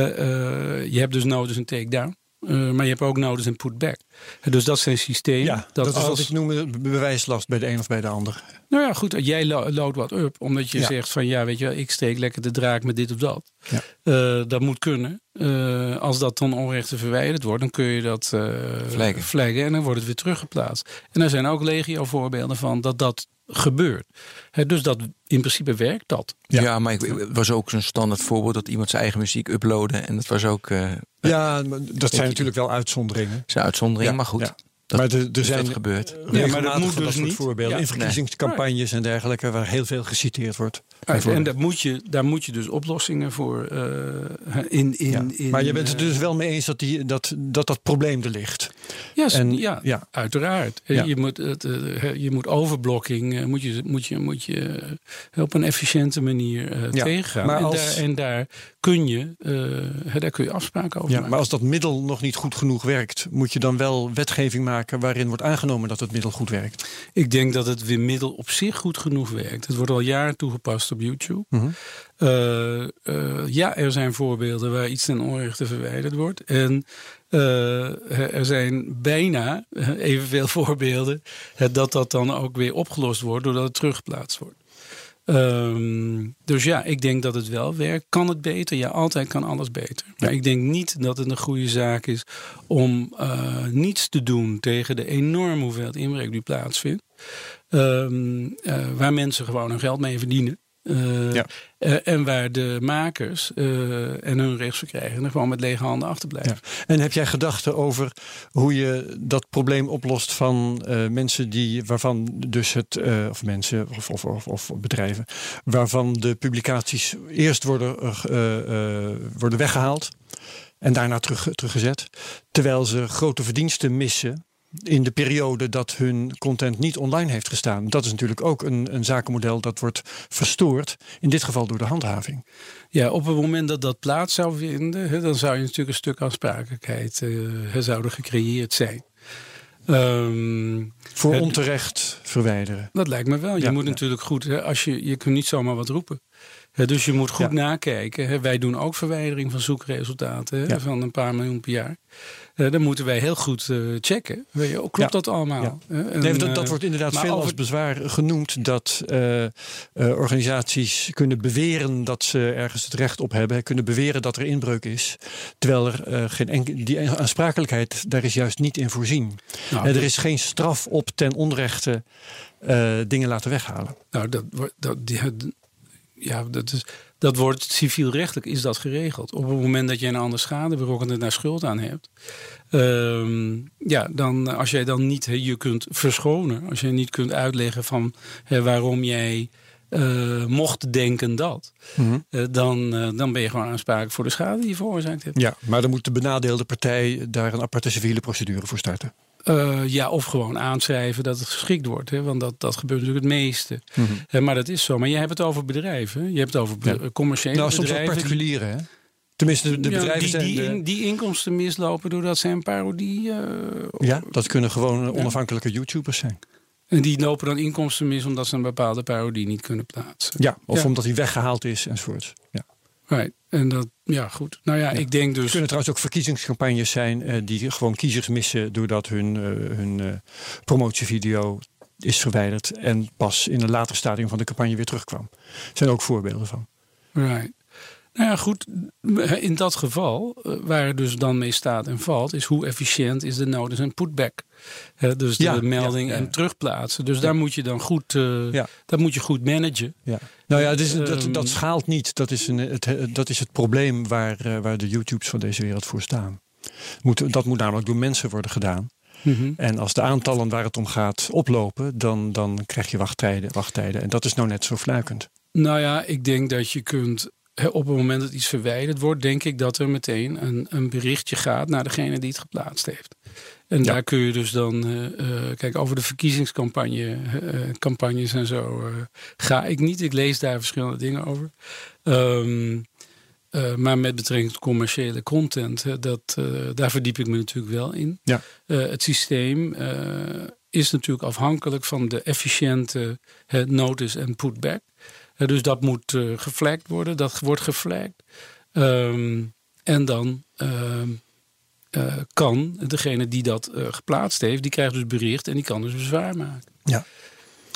je hebt dus nodig een takedown. Uh, maar je hebt ook nodig een putback. Dus dat zijn systemen. Ja, dat, dat is wat ik noem bewijslast bij de een of bij de ander. Nou ja, goed. Jij load wat up. Omdat je zegt van ja, weet je, ik steek lekker de draak met dit of dat. Ja. Uh, dat moet kunnen. Uh, als dat dan onrechte verwijderd wordt, dan kun je dat uh, flaggen. En dan wordt het weer teruggeplaatst. En er zijn ook legio voorbeelden van dat dat gebeurt. He, dus dat in principe werkt dat. Ja, ja maar ik, was ook een standaard voorbeeld dat iemand zijn eigen muziek uploadde. En dat was ook. ja, dat zijn natuurlijk wel uitzonderingen. Zijn uitzonderingen, maar goed. Dat, maar er, er dus zijn dat gebeurt. Ja, maar dat moet dus niet. voorbeelden Ja. in verkiezingscampagnes en dergelijke, waar heel veel geciteerd wordt. en daar moet, je, daar moet je dus oplossingen voor eh, in, in, Ja. in. maar je bent het eh, dus wel mee eens dat die, dat, dat, dat probleem er ligt. Ja, En- ja, ja. uiteraard. Ja. Je, moet het, eh, je moet overblokking moet je, moet je, moet je op een efficiënte manier eh, Ja, tegengaan. maar en, als- daar, en daar kun je, eh, daar kun je afspraken over Ja, maken. maar als dat middel nog niet goed genoeg werkt, moet je dan wel wetgeving maken waarin wordt aangenomen dat het middel goed werkt. Ik denk dat het weer middel op zich goed genoeg werkt. Het wordt al jaren toegepast op YouTube. Mhm. Eh, eh, ja, er zijn voorbeelden waar iets ten onrechte verwijderd wordt. En eh, er zijn bijna evenveel voorbeelden dat dat dan ook weer opgelost wordt doordat het teruggeplaatst wordt. Ehm, dus ja, ik denk dat het wel werkt. Kan het beter? Ja, altijd kan alles beter. Maar ik denk niet dat het een goede zaak is om eh, niets te doen tegen de enorme hoeveelheid inbreuk die plaatsvindt. Ehm, eh, waar mensen gewoon hun geld mee verdienen. Eh, Ja. eh, en waar de makers eh, en hun rechtsverkrijgenden gewoon met lege handen achterblijven. En heb jij gedachten over hoe je dat probleem oplost van mensen die, waarvan dus het, of mensen of, of, of, of bedrijven, waarvan de publicaties eerst worden, worden weggehaald en daarna terug, teruggezet, terwijl ze grote verdiensten missen in de periode dat hun content niet online heeft gestaan. Dat is natuurlijk ook een, een zakenmodel dat wordt verstoord, in dit geval door de handhaving. Ja, op het moment dat dat plaats zou vinden, dan zou je natuurlijk een stuk aansprakelijkheid eh, zou er gecreëerd zijn. Ehm, Voor Het- onterecht verwijderen. dat lijkt me wel. Je Ja, moet ja. natuurlijk goed, als je, je kunt niet zomaar wat roepen. Dus je moet goed Ja. nakijken. Wij doen ook verwijdering van zoekresultaten van een paar miljoen per jaar. Eh, dan moeten wij heel goed eh, checken. Weet je, klopt Ja. dat allemaal? Ja. Hè? En, Nee, dat, eh, dat wordt inderdaad veel over- als bezwaar genoemd dat organisaties kunnen beweren dat ze ergens het recht op hebben, kunnen beweren dat er inbreuk is, terwijl er geen die aansprakelijkheid daar is juist niet in voorzien. nou, er is geen straf op ten onrechte dingen laten weghalen. Nou, dat, dat, die, ja, dat, is, dat wordt civielrechtelijk is dat geregeld. Op het moment dat je een ander schade berokkende naar schuld aan hebt. ehm, ja, dan als jij dan niet je kunt verschonen. Als jij niet kunt uitleggen van waarom jij eh, mocht denken dat. eh, dan, eh, dan ben je gewoon aansprakelijk voor de schade die je veroorzaakt hebt. Ja, maar dan moet de benadeelde partij daar een aparte civiele procedure voor starten. Eh, ja, of gewoon aanschrijven dat het geschikt wordt. Hè? Want dat, dat gebeurt natuurlijk het meeste. Eh, maar dat is zo. Maar je hebt het over bedrijven. Je hebt het over Ja. commerciële nou, soms ook bedrijven. die- particulieren, hè? Tenminste, de, de Ja, bedrijven die, zijn. die, de- in- die inkomsten mislopen doordat zij een parodie. eh, ja, dat kunnen gewoon onafhankelijke YouTubers zijn. En die lopen dan inkomsten mis omdat ze een bepaalde parodie niet kunnen plaatsen. Ja, of Ja. omdat hij weggehaald is enzovoort. Ja. Right. En dat, ja, goed. Nou ja, ik denk Er dus. kunnen trouwens ook verkiezingscampagnes zijn eh, die gewoon kiezers missen doordat hun, eh, hun eh, promotievideo is verwijderd en pas in een later stadium van de campagne weer terugkwam. Er zijn ook voorbeelden van. Right. Nou ja, goed. In dat geval, eh, waar het dus dan mee staat en valt, is hoe efficiënt is de notice en putback. Dus de Ja, melding ja, ja. en terugplaatsen. Dus daar moet je dan goed, eh, Ja. dat moet je goed managen. Ja. Nou ja, het is, dat, Ehm, dat schaalt niet. Dat is, een, het, dat is het probleem waar, eh, waar de YouTubes van deze wereld voor staan. Moet, dat moet namelijk door mensen worden gedaan. Mhm. En als de aantallen waar het om gaat oplopen, dan, dan krijg je wachttijden, wachttijden. En dat is nou net zo fluikend. Nou ja, ik denk dat je kunt. Op het moment dat iets verwijderd wordt, denk ik dat er meteen een, een berichtje gaat naar degene die het geplaatst heeft. En Ja. daar kun je dus dan, eh, eh, kijk, over de verkiezingscampagne, eh, campagnes en zo, ga ik niet. Ik lees daar verschillende dingen over. Ehm, eh, maar met betrekking tot commerciële content, dat, daar verdiep ik me natuurlijk wel in. Ja. Het systeem is natuurlijk afhankelijk van de efficiënte notice en putback. Dus dat moet eh geflagd worden, dat wordt geflagd. Ehm, en dan ehm, eh, kan degene die dat eh, geplaatst heeft, die krijgt dus bericht en die kan dus bezwaar maken. Ja.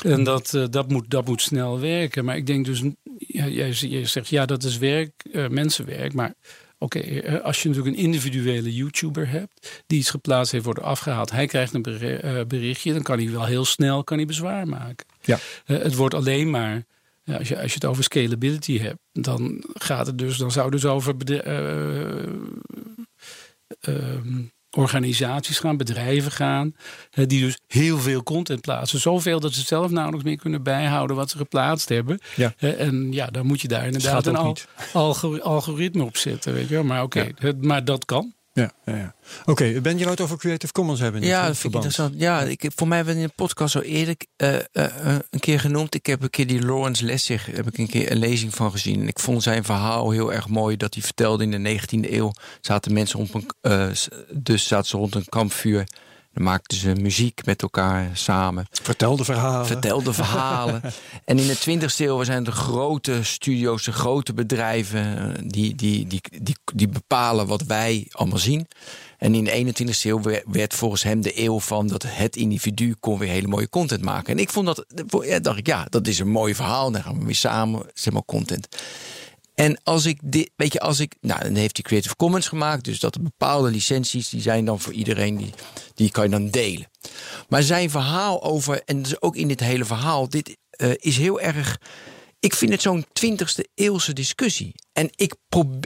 En dat, dat, moet, dat moet snel werken. Maar ik denk dus, ja, jij, jij zegt ja, dat is werk, mensenwerk. Maar oké, als je natuurlijk een individuele YouTuber hebt die iets geplaatst heeft, wordt afgehaald. Hij krijgt een beri- berichtje, dan kan hij wel heel snel kan hij bezwaar maken. Ja. Het wordt alleen maar, ja, als, je, als je het over scalability hebt, dan gaat het dus, dan zou het dus over eh, ehm, organisaties gaan, bedrijven gaan, die dus heel veel content plaatsen. Zoveel dat ze zelf nauwelijks meer kunnen bijhouden wat ze geplaatst hebben. Ja. En ja, dan moet je daar inderdaad een al- algoritme op zetten. Weet je wel. Maar oké, maar dat kan. Ja, ja, ja. Oké, Ben, je het over Creative Commons hebben. in Ja, dat vind ik interessant. Ja, ik, voor mij hebben we in de podcast zo eerder eh, eh, eh, een keer genoemd. Ik heb een keer die Lawrence Lessig, heb ik een keer een lezing van gezien. En ik vond zijn verhaal heel erg mooi. Dat hij vertelde in de 19e eeuw zaten mensen op een, dus zaten ze rond een kampvuur. Dan maakten ze muziek met elkaar samen. Vertel de verhalen. vertelde verhalen. en in de 20e eeuw zijn de grote studio's, de grote bedrijven, eh, die, die, die, die, die bepalen wat wij allemaal zien. En in de 21e eeuw werd- werd volgens hem de eeuw van dat het individu kon weer hele mooie content maken. En ik vond dat, ja, dacht ik, ja, dat is een mooi verhaal. Dan gaan we weer samen, zeg maar, content. En als ik dit, weet je, als ik, nou, dan heeft hij Creative Commons gemaakt, dus dat er bepaalde licenties die zijn dan voor iedereen, die, die kan je dan delen. Maar zijn verhaal over, en dus ook in dit hele verhaal, dit eh, is heel erg. Ik vind het zo'n 20e eeuwse discussie. En ik,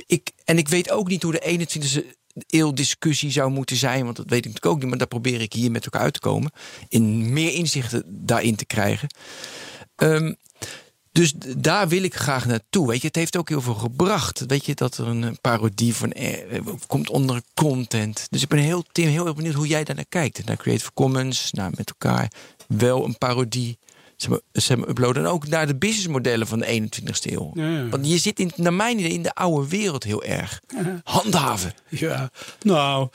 ik, en ik weet ook niet hoe de 21e eeuw discussie zou moeten zijn, want dat weet ik natuurlijk ook niet, maar daar probeer ik hier met elkaar uit te komen. In meer inzichten daarin te krijgen. Ehm, dus daar wil ik graag naartoe. Weet je, het heeft ook heel veel gebracht. Weet je, dat er een parodie van eh, komt onder content. Dus ik ben heel, Tim, heel erg benieuwd hoe jij daar naar kijkt. Naar Creative Commons, naar met elkaar wel een parodie. Zeg maar, uploaden. En ook naar de businessmodellen van de 21ste eeuw. Ja, ja. Want je zit in, naar mijn idee in de oude wereld heel erg. Handhaven. Ja, nou,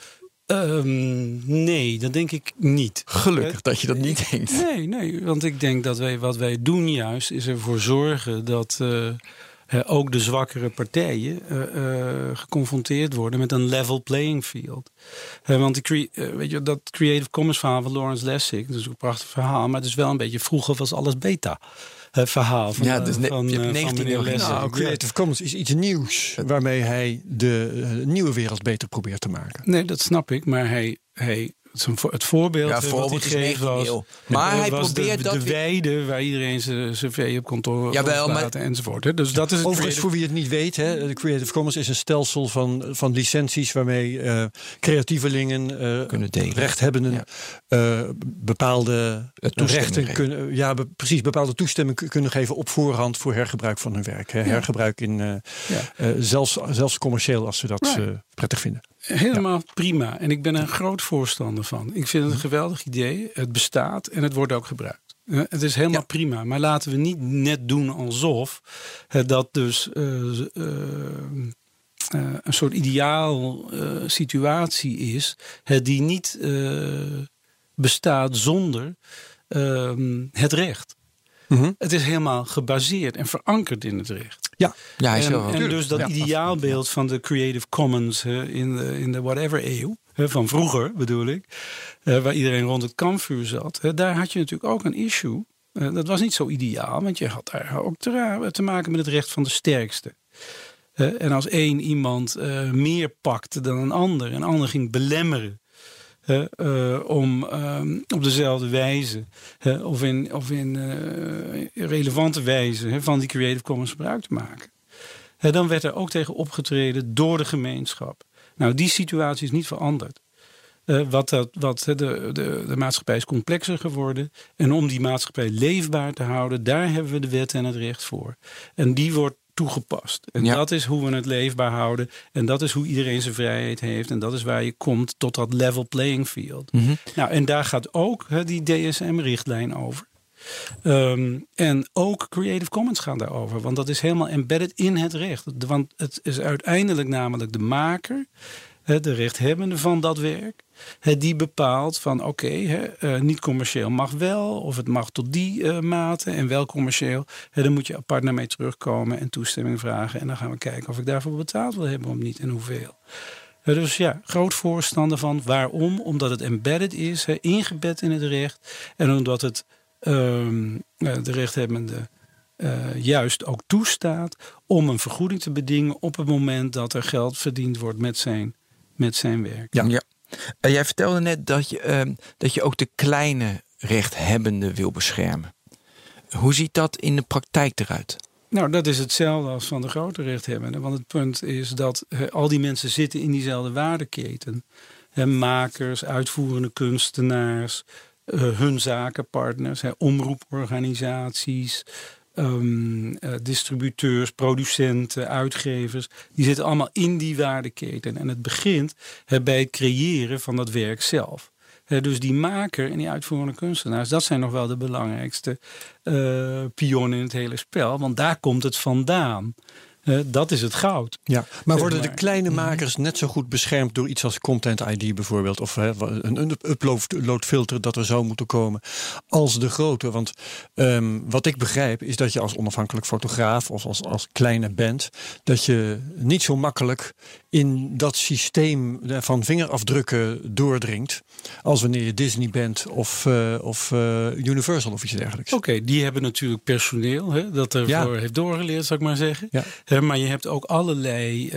ehm, nee, dat denk ik niet. Gelukkig dat je dat niet denkt. Nee, nee, want ik denk dat wij wat wij doen juist is ervoor zorgen dat eh, eh, ook de zwakkere partijen eh, eh, geconfronteerd worden met een level playing field. Eh, want die eh, weet je, dat Creative Commons verhaal van Lawrence Lessig, dat is een prachtig verhaal, maar het is wel een beetje vroeger was alles beta. Het verhaal van, Ja, eh, dus ne- van, je hebt eh, van 19 meneer eeuw. Lessig. Nou, Creative Commons is iets nieuws waarmee hij de eh, nieuwe wereld beter probeert te maken. Nee, dat snap ik, maar hij, hij, het voorbeeld, Ja, eh, wat voorbeeld hij is geeft 19e was. Maar eh, hij was probeert de, dat de weer- weide waar iedereen zijn cv op kantoor Jawel, maar- enzovoort. Hè. Dus dat is het Overigens, voor wie het niet weet, hè, de Creative Commons is een stelsel van, van licenties waarmee eh, creatievelingen, eh, Kunnen delen. rechthebbenden, Ja. eh, bepaalde toestemming rechten geven. kunnen, ja, be- precies bepaalde toestemming kunnen geven op voorhand voor hergebruik van hun werk. Hè. Hergebruik in, eh, Ja. eh, zelfs, zelfs commercieel als ze dat Right. eh, prettig vinden. Helemaal prima. En ik ben er een groot voorstander van. Ik vind het een geweldig idee. Het bestaat en het wordt ook gebruikt. Eh, Het is helemaal prima. Maar laten we niet net doen alsof het dat dus eh, eh, eh, een soort ideaal eh, situatie is. eh, die niet eh, bestaat zonder ehm, het recht. Het is helemaal gebaseerd en verankerd in het recht. Ja, Ja, hij is En, wel. en dus dat Ja. ideaalbeeld van de Creative Commons in, de, in de whatever eeuw, hè, van vroeger bedoel ik, waar iedereen rond het kampvuur zat, hè, daar had je natuurlijk ook een issue. Eh, dat was niet zo ideaal, want je had daar ook te, te maken met het recht van de sterkste. Eh, en als één iemand eh, meer pakte dan een ander, en een ander ging belemmeren. Eh, om ehm, op dezelfde wijze of in, of in eh, relevante wijze van die Creative Commons gebruik te maken. Dan werd er ook tegen opgetreden door de gemeenschap. Nou, die situatie is niet veranderd. Eh, wat dat, wat, de, de, de maatschappij is complexer geworden. En om die maatschappij leefbaar te houden, daar hebben we de wet en het recht voor. En die wordt toegepast. En Ja. dat is hoe we het leefbaar houden. En dat is hoe iedereen zijn vrijheid heeft. En dat is waar je komt tot dat level playing field. Mhm. Nou, en daar gaat ook die DSM-richtlijn over. Ehm, en ook Creative Commons gaan daarover. Want dat is helemaal embedded in het recht. Want het is uiteindelijk namelijk de maker, de rechthebbende van dat werk, die bepaalt van oké, eh, niet commercieel mag wel, of het mag tot die eh, mate en wel commercieel. Dan moet je apart naar mij terugkomen en toestemming vragen. En dan gaan we kijken of ik daarvoor betaald wil hebben of niet en hoeveel. Eh, Dus ja, groot voorstander van. Waarom? Omdat het embedded is, ingebed in het recht. En omdat het ehm, eh, de rechthebbende juist ook toestaat om een vergoeding te bedingen op het moment dat er geld verdiend wordt met zijn, met zijn werk. Ja. Eh, jij vertelde net dat je, ehm, dat je ook de kleine rechthebbenden wil beschermen. Hoe ziet dat in de praktijk eruit? Nou, dat is hetzelfde als van de grote rechthebbenden. Want het punt is dat eh, al die mensen zitten in diezelfde waardeketen. hè, makers, uitvoerende kunstenaars, uh, hun zakenpartners, hè, omroeporganisaties, um, uh, distributeurs, producenten, uitgevers. Die zitten allemaal in die waardeketen. En het begint bij het creëren van dat werk zelf. dus die maker en die uitvoerende kunstenaars, dat zijn nog wel de belangrijkste uh, pionnen in het hele spel. Want daar komt het vandaan. Uh, dat is het goud. Ja, maar worden de kleine mhm. makers net zo goed beschermd door iets als Content ID bijvoorbeeld, of uh, een uploadfilter dat er zou moeten komen, als de grote? Want um, wat ik begrijp is dat je als onafhankelijk fotograaf of als, als kleine band, dat je niet zo makkelijk in dat systeem van vingerafdrukken doordringt. Als wanneer je Disney bent of, uh, of uh, Universal of iets dergelijks. Oké, okay, die hebben natuurlijk personeel hè, dat ervoor ja. heeft doorgeleerd, zou ik maar zeggen. Ja. Maar je hebt ook allerlei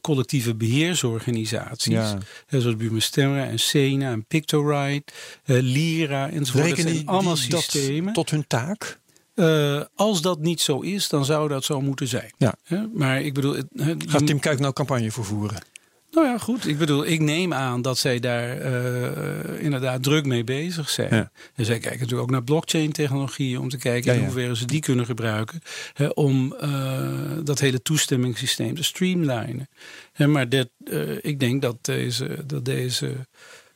collectieve beheersorganisaties. Ja. zoals Bumestemra en Sena en Pictorite, Lira enzovoort. Rekenen dat zijn allemaal systemen. tot hun taak? Uh, als dat niet zo is, dan zou dat zo moeten zijn. Ja. maar ik bedoel. Gaat Tim Kuik nou campagne voor voeren? Nou ja, goed. Ik bedoel, ik neem aan dat zij daar uh, inderdaad druk mee bezig zijn. Ja. En zij kijken natuurlijk ook naar blockchain-technologieën om te kijken ja, in hoeverre ze die kunnen gebruiken hè, om uh, dat hele toestemmingssysteem te streamlinen. Hè, maar dat, ik denk dat deze, dat deze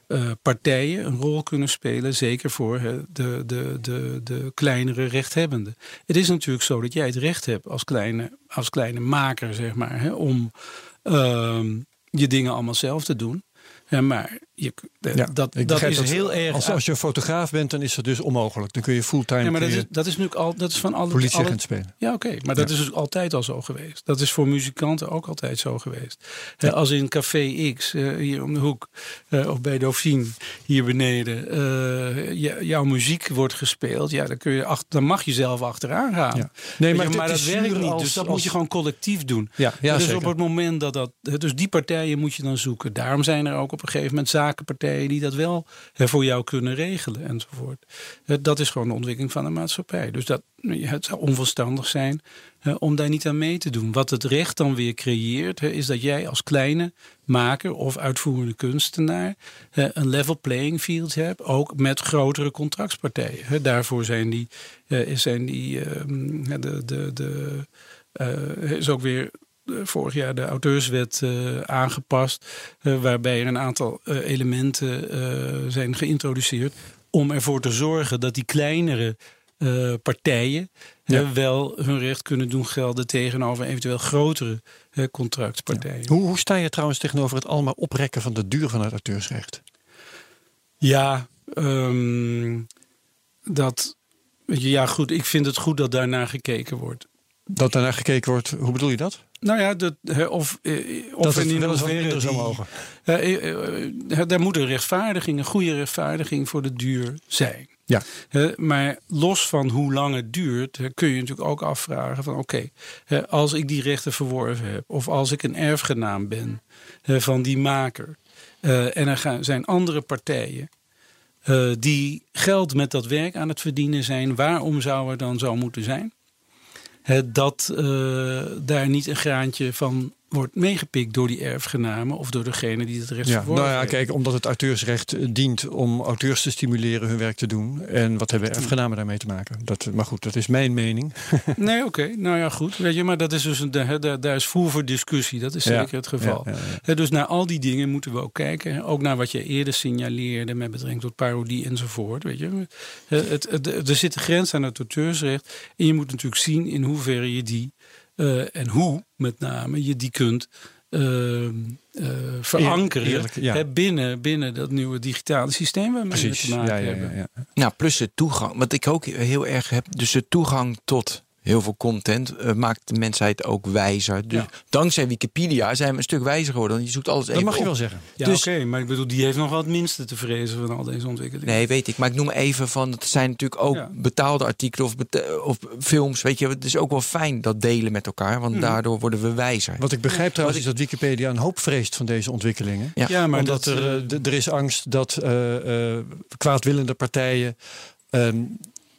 uh, partijen een rol kunnen spelen, zeker voor de, de, de, de kleinere rechthebbenden. Het is natuurlijk zo dat jij het recht hebt als kleine, als kleine maker, zeg maar, om uh, je dingen allemaal zelf te doen. Maar je, ja, dat, dat is heel erg. Als, als, je fotograaf bent, dan is dat dus onmogelijk. Dan kun je fulltime. Ja, maar dat is, dat is nu al. Dat is van alle. Politieagent spelen. Ja, oké. maar dat is dus altijd al zo geweest. Dat is voor muzikanten ook altijd zo geweest. Ja. Als in Café X, uh, hier om de hoek, uh, of bij Dauphine, hier beneden, uh, jouw muziek wordt gespeeld. Ja, dan, kun je achter, dan mag je zelf achteraan gaan. Nee, maar, je, maar dat werkt niet. Als, dus dat als... moet je gewoon collectief doen. Ja, ja, dus zeker. op het moment dat dat. Dus die partijen moet je dan zoeken. Daarom zijn er ook op een gegeven moment zakenpartijen die dat wel voor jou kunnen regelen enzovoort. Dat is gewoon de ontwikkeling van de maatschappij. Dus dat, het zou onverstandig zijn om daar niet aan mee te doen. Wat het recht dan weer creëert, is dat jij als kleine maker of uitvoerende kunstenaar een level playing field hebt, ook met grotere contractspartijen. Daarvoor zijn die, zijn die ehm, de, de, de, is ook weer vorig jaar de auteurswet uh, aangepast. Uh, waarbij er een aantal uh, elementen zijn geïntroduceerd. Om ervoor te zorgen dat die kleinere partijen ja. wel hun recht kunnen doen gelden tegenover eventueel grotere contractpartijen. Ja. Hoe, hoe, sta je trouwens tegenover het allemaal oprekken van de duur van het auteursrecht? Ja, um, dat. Ja, goed. Ik vind het goed dat daarnaar gekeken wordt. Dat daarnaar gekeken wordt, hoe bedoel je dat? Nou ja, dat, of, of dat in wat minder zou mogen. Uh, daar moet een rechtvaardiging, een goede rechtvaardiging voor de duur zijn. Ja. maar los van hoe lang het duurt, kun je natuurlijk ook afvragen van oké, okay, als ik die rechten verworven heb, of als ik een erfgenaam ben van die maker, en er zijn andere partijen die geld met dat werk aan het verdienen zijn, waarom zou er dan zo moeten zijn? Dat uh, daar niet een graantje van wordt meegepikt door die erfgenamen of door degene die het recht ja, Nou ja, kijk, omdat het auteursrecht eh, dient om auteurs te stimuleren hun werk te doen. En wat hebben erfgenamen daarmee te maken? Dat, maar goed, dat is mijn mening. nee, oké. Nou ja, goed. Weet je, maar dat is dus een, daar, daar is voer voor discussie. Dat is zeker het geval. Ja, dus naar al die dingen moeten we ook kijken. Ook naar wat je eerder signaleerde met betrekking tot parodie enzovoort. Weet je. Het, het, er zit een grens aan het auteursrecht. En je moet natuurlijk zien in hoeverre je die uh, en hoe met name je die kunt uh, uh, verankeren Eerlijk, ja. binnen, binnen dat nieuwe digitale systeem waarmee Precies, we te maken ja, ja, hebben. Ja, Nou, plus de toegang. Wat ik ook heel erg heb, dus de toegang tot heel veel content uh, maakt de mensheid ook wijzer. Dus dankzij Wikipedia zijn we een stuk wijzer geworden. Je zoekt alles even Dat mag je op. wel zeggen. Ja, dus, oké, maar ik bedoel, die heeft nog wel het minste te vrezen van al deze ontwikkelingen. Nee, weet ik. Maar ik noem even van, het zijn natuurlijk ook ja. betaalde artikelen of, beta of films. Weet je, het is ook wel fijn dat delen met elkaar, want mm. daardoor worden we wijzer. Wat ik begrijp trouwens is dat Wikipedia een hoop vreest van deze ontwikkelingen. Ja, ja maar Omdat dat, er, uh, er is angst dat uh, kwaadwillende partijen ehm,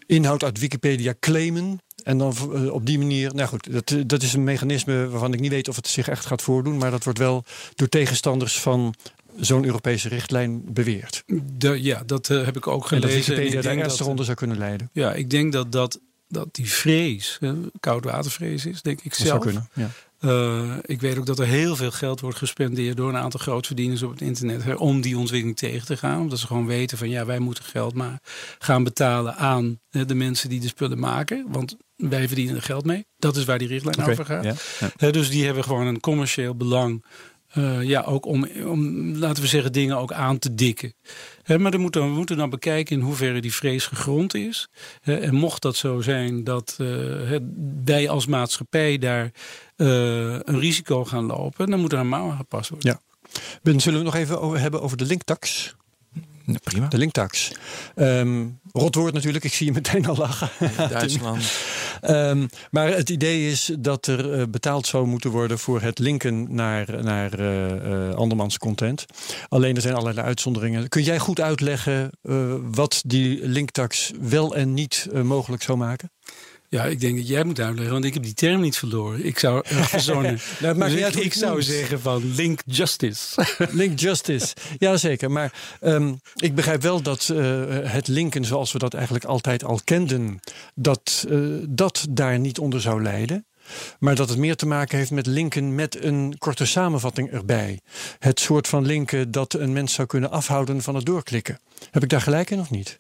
inhoud uit Wikipedia claimen en dan uh, op die manier, nou goed, dat, dat is een mechanisme waarvan ik niet weet of het zich echt gaat voordoen. Maar dat wordt wel door tegenstanders van zo'n Europese richtlijn beweert. De, ja, dat eh, heb ik ook En dat gelezen. En Wikipedia ik daar denk ernstig dat- onder zou kunnen leiden. Ja, ik denk dat, dat, dat die vrees, hè, koudwatervrees is, denk ik Dat zou zelf. kunnen. Ja. Eh, ik weet ook dat er heel veel geld wordt gespendeerd door een aantal grootverdieners op het internet hè, om die ontwikkeling tegen te gaan. Omdat ze gewoon weten van ja, wij moeten geld maar gaan betalen aan eh, de mensen die de spullen maken. Want wij verdienen er geld mee. Dat is waar die richtlijn over gaat. Hè, dus die hebben gewoon een commercieel belang. Eh, ja, ook om, om, laten we zeggen, dingen ook aan te dikken. Maar dan moeten, we moeten dan bekijken in hoeverre die vrees gegrond is. En mocht dat zo zijn dat eh, wij als maatschappij daar eh, een risico gaan lopen, dan moet er een mouw aangepast worden. Ja. Ben, zullen we nog even over, hebben over de linktax? Ja, prima. De linktax. Ehm rotwoord natuurlijk, ik zie je meteen al lachen. Duitsland. Ehm, maar het idee is dat er eh, betaald zou moeten worden voor het linken naar, naar eh, eh, andermans content. Alleen er zijn allerlei uitzonderingen. Kun jij goed uitleggen wat die linktax wel en niet mogelijk zou maken? Ja, ik denk dat jij moet uitleggen, want ik heb die term niet verloren. Ik zou er verzonnen. Nou, Dus ik, zou zeggen van link justice. Link justice. Jazeker. Maar ehm, ik begrijp wel dat eh, het linken zoals we dat eigenlijk altijd al kenden, dat eh, dat daar niet onder zou leiden. Maar dat het meer te maken heeft met linken met een korte samenvatting erbij. Het soort van linken dat een mens zou kunnen afhouden van het doorklikken. Heb ik daar gelijk in of niet?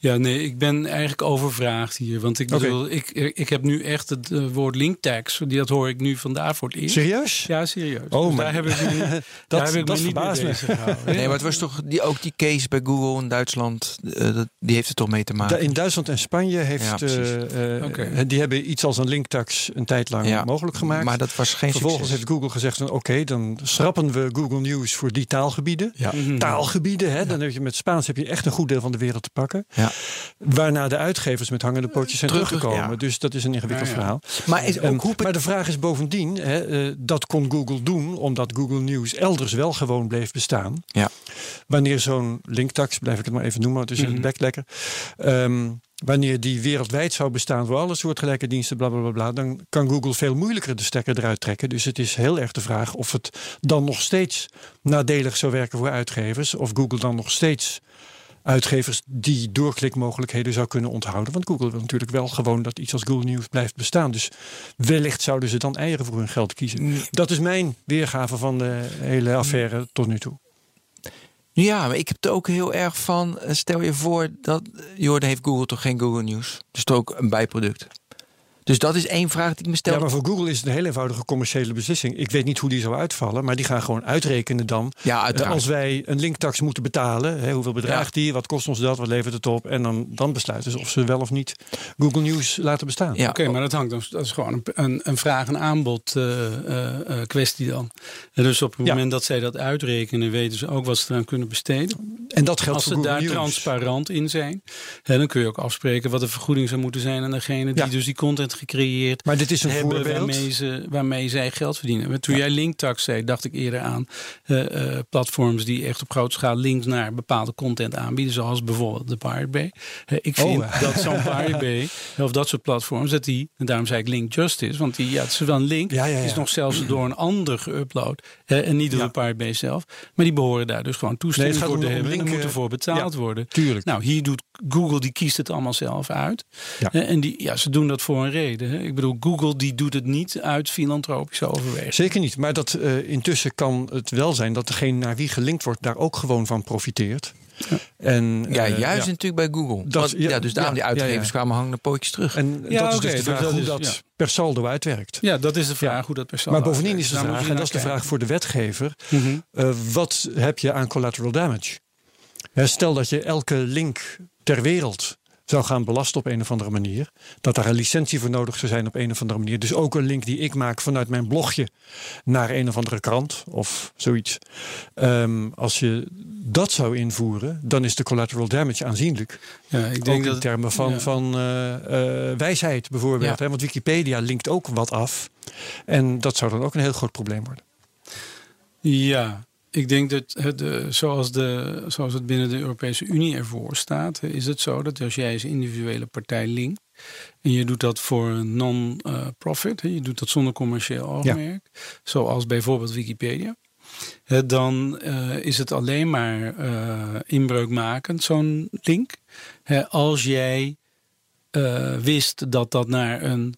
Ja, nee, ik ben eigenlijk overvraagd hier. Want ik bedoel, ik, ik heb nu echt het eh, woord linktax. Die dat hoor ik nu vandaar voor het eerst. Serieus? Ja, serieus. Oh, Dus maar- daar heb ik me, niet- Dat, daar heb ik dat me niet mee bezig gehouden. Nee, maar het was toch die, ook die case bij Google in Duitsland, eh, dat, die heeft er toch mee te Da- maken. In Duitsland en Spanje heeft, Ja, eh, eh, die hebben iets als een linktax een tijd lang Ja, mogelijk gemaakt. Maar dat was geen Vervolgens succes. heeft Google gezegd van oké, dan schrappen we Google News voor die taalgebieden. Ja. Mhm. Taalgebieden, hè? dan heb je met Spaans heb je echt een goed deel van de wereld te pakken. Ja. Waarna de uitgevers met hangende pootjes zijn Terug- teruggekomen. ja. Dus dat is een ingewikkeld Ja, verhaal. Maar is Ehm, ook hoe maar de vraag is bovendien, hè, eh, dat kon Google doen omdat Google News elders wel gewoon bleef bestaan. Ja. Wanneer zo'n linktax, blijf ik het maar even noemen, het is in Mhm. het bek lekker. Ehm, wanneer die wereldwijd zou bestaan voor alle soortgelijke diensten, bla bla bla, bla, dan kan Google veel moeilijker de stekker eruit trekken. Dus het is heel erg de vraag of het dan nog steeds nadelig zou werken voor uitgevers. Of Google dan nog steeds uitgevers die doorklikmogelijkheden zou kunnen onthouden. Want Google wil natuurlijk wel gewoon dat iets als Google News blijft bestaan. Dus wellicht zouden ze dan eieren voor hun geld kiezen. Dat is mijn weergave van de hele affaire tot nu toe. Ja, maar ik heb het ook heel erg van. eh, Stel je voor dat. eh, joh, dan heeft Google toch geen Google News. Dus toch ook een bijproduct. Dus dat is één vraag die ik me stel. Ja, maar voor Google is het een heel eenvoudige commerciële beslissing. Ik weet niet hoe die zou uitvallen, maar die gaan gewoon uitrekenen dan. Ja, eh, uiteraard. Als wij een linktax moeten betalen, hè, hoeveel bedraagt Ja. die, wat kost ons dat, wat levert het op? En dan, dan besluiten ze of ze wel of niet Google News laten bestaan. ja, Oké, maar dat hangt dan, dat is gewoon een, een, een vraag- en aanbod eh, eh, kwestie dan. En dus op het Ja. moment dat zij dat uitrekenen, weten ze ook wat ze eraan kunnen besteden. En dat geldt Als voor ze daar News. transparant in zijn, hè, dan kun je ook afspreken wat de vergoeding zou moeten zijn aan degene die Ja. dus die content gecreëerd Maar dit is een hebben voorbeeld. waarmee, ze, waarmee zij geld verdienen. Maar Toen jij linktax zei, dacht ik eerder aan eh, eh, platforms die echt op grote schaal links naar bepaalde content aanbieden, zoals bijvoorbeeld de Pirate Bay. Eh, ik vind Oh. dat zo'n Pirate Bay, of dat soort platforms, dat die, en daarom zei ik link justice, want die, ja, het is wel een link, Ja, ja, ja. is nog zelfs door een ander geüpload en niet door de Pirate Bay zelf. Maar die behoren daar dus gewoon toestemming Nee, voor te hebben. en er linken- moet ervoor betaald worden. Tuurlijk. Nou, hier doet Google, die kiest het allemaal zelf uit. Ja. En die, ja, ze doen dat voor een reden. Hè. Ik bedoel, Google die doet het niet uit filantropische overwegingen. Zeker niet. Maar dat, eh, intussen kan het wel zijn dat degene naar wie gelinkt wordt daar ook gewoon van profiteert. En, ja, eh, juist natuurlijk bij Google. Dat- Want, ja, ja, dus daarom ja, die uitgevers ja, ja. kwamen hangende pootjes terug. En Ja, dat is dus de dus vraag dat hoe is- dat ja. per saldo uitwerkt. Ja, dat is de vraag hoe dat per saldo maar bovendien is de Daar vraag, en dat is de vraag voor de wetgever. Mhm. eh, wat heb je aan collateral damage? Hè, stel dat je elke link ter wereld zou gaan belasten op een of andere manier. Dat daar een licentie voor nodig zou zijn op een of andere manier. Dus ook een link die ik maak vanuit mijn blogje naar een of andere krant of zoiets. Ehm, als je dat zou invoeren, dan is de collateral damage aanzienlijk. Ja, ik Ook denk in dat termen van, ja. van eh, eh, wijsheid bijvoorbeeld. Ja. Hè? Want Wikipedia linkt ook wat af. En dat zou dan ook een heel groot probleem worden. Ja, ik denk dat het, eh, zoals, de, zoals het binnen de Europese Unie ervoor staat, eh, is het zo dat als jij als individuele partij linkt en je doet dat voor een non-profit, hè, je doet dat zonder commercieel oogmerk, zoals bijvoorbeeld Wikipedia. dan eh, is het alleen maar eh, inbreukmakend, zo'n link. Als jij eh, wist dat dat naar een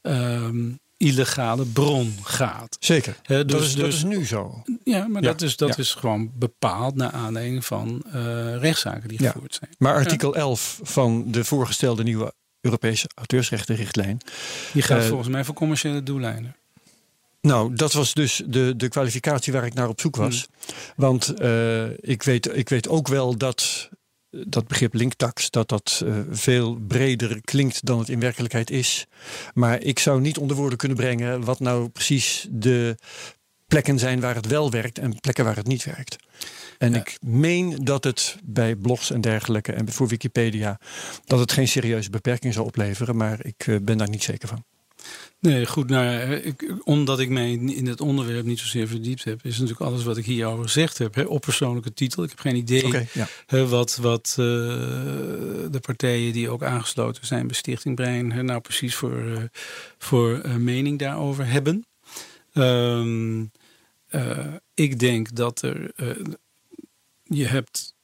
ehm, illegale bron gaat. Zeker. Dat, dus- is, dat dus- is nu zo. Ja, maar Ja, dat, is, dat ja. is gewoon bepaald naar aanleiding van eh, rechtszaken die Ja. gevoerd zijn. Maar artikel 11 van de voorgestelde nieuwe Europese auteursrechtenrichtlijn. Die gaat Eh, volgens mij voor commerciële doeleinden. Nou, dat was dus de, de kwalificatie waar ik naar op zoek was. Want eh, ik, weet, ik weet ook wel dat dat begrip linktax, dat dat eh, veel breder klinkt dan het in werkelijkheid is. Maar ik zou niet onder woorden kunnen brengen wat nou precies de plekken zijn waar het wel werkt en plekken waar het niet werkt. En Ja. ik meen dat het bij blogs en dergelijke en voor Wikipedia dat het geen serieuze beperking zal opleveren, maar ik eh, ben daar niet zeker van. Nee, goed. Nou, ja, ik, omdat ik mij in het onderwerp niet zozeer verdiept heb, is natuurlijk alles wat ik hierover gezegd heb hè, op persoonlijke titel. Ik heb geen idee ja. hè, wat, wat eh, de partijen die ook aangesloten zijn bij Stichting Brein hè, nou precies voor, eh, voor eh, mening daarover hebben. Ehm, eh, ik denk dat er. eh, je hebt.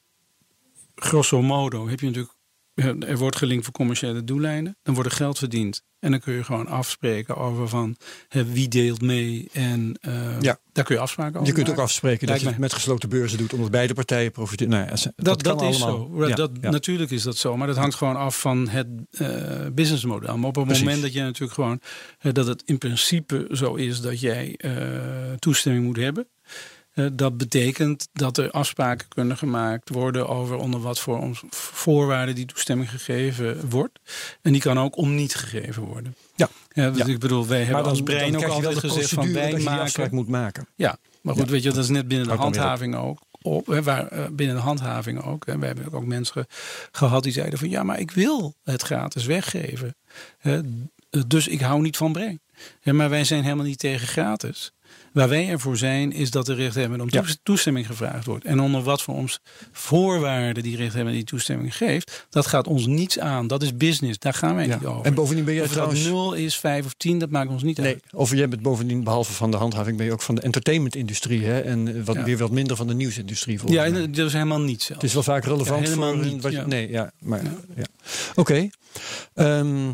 Grosso modo heb je natuurlijk. Er wordt gelinkt voor commerciële doeleinden. Dan wordt er geld verdiend. En dan kun je gewoon afspreken over van hè, wie deelt mee. En eh, Ja. daar kun je afspraken over Je kunt ook afspreken dat je het met gesloten beurzen doet, omdat beide partijen profiteren. Nou ja, dat, Dat, is allemaal. zo. Ja, dat. Natuurlijk is dat zo. Maar dat hangt gewoon af van het eh, businessmodel. Maar op het Precies. moment dat je natuurlijk gewoon. dat het in principe zo is dat jij eh, toestemming moet hebben. Eh, dat betekent dat er afspraken kunnen gemaakt worden over onder wat voor ons- voorwaarden die toestemming gegeven wordt. En die kan ook om niet gegeven worden. Ja. dus Ja. Ik bedoel, wij hebben als brein ook altijd gezegd van procedure wij maken afspraak moet maken. ja, maar goed, Ja. weet je, dat is net binnen de handhaving ook. Op, hè, waar, eh, binnen de handhaving ook. En we hebben ook mensen ge- gehad die zeiden van ja, maar ik wil het gratis weggeven. Hè, dus ik hou niet van. Ja, maar wij zijn helemaal niet tegen gratis. Waar wij ervoor zijn, is dat de rechthebbende om Ja. toestemming gevraagd wordt. En onder wat voor ons voorwaarden die rechthebbende die toestemming geeft, dat gaat ons niets aan. Dat is business, daar gaan wij Ja. niet over. En bovendien ben of nou trouwens... nul is, vijf of tien, dat maakt ons niet Nee, uit. of jij bent bovendien, behalve van de handhaving, ben je ook van de entertainmentindustrie. Hè? En eh, wat, Ja. weer wat minder van de nieuwsindustrie. volgens Ja, mij. dat is helemaal niet zo. Het is wel vaak relevant helemaal voor... niet, wat je-. Nee, ja, maar... Ja. Ja. Oké. Ehm,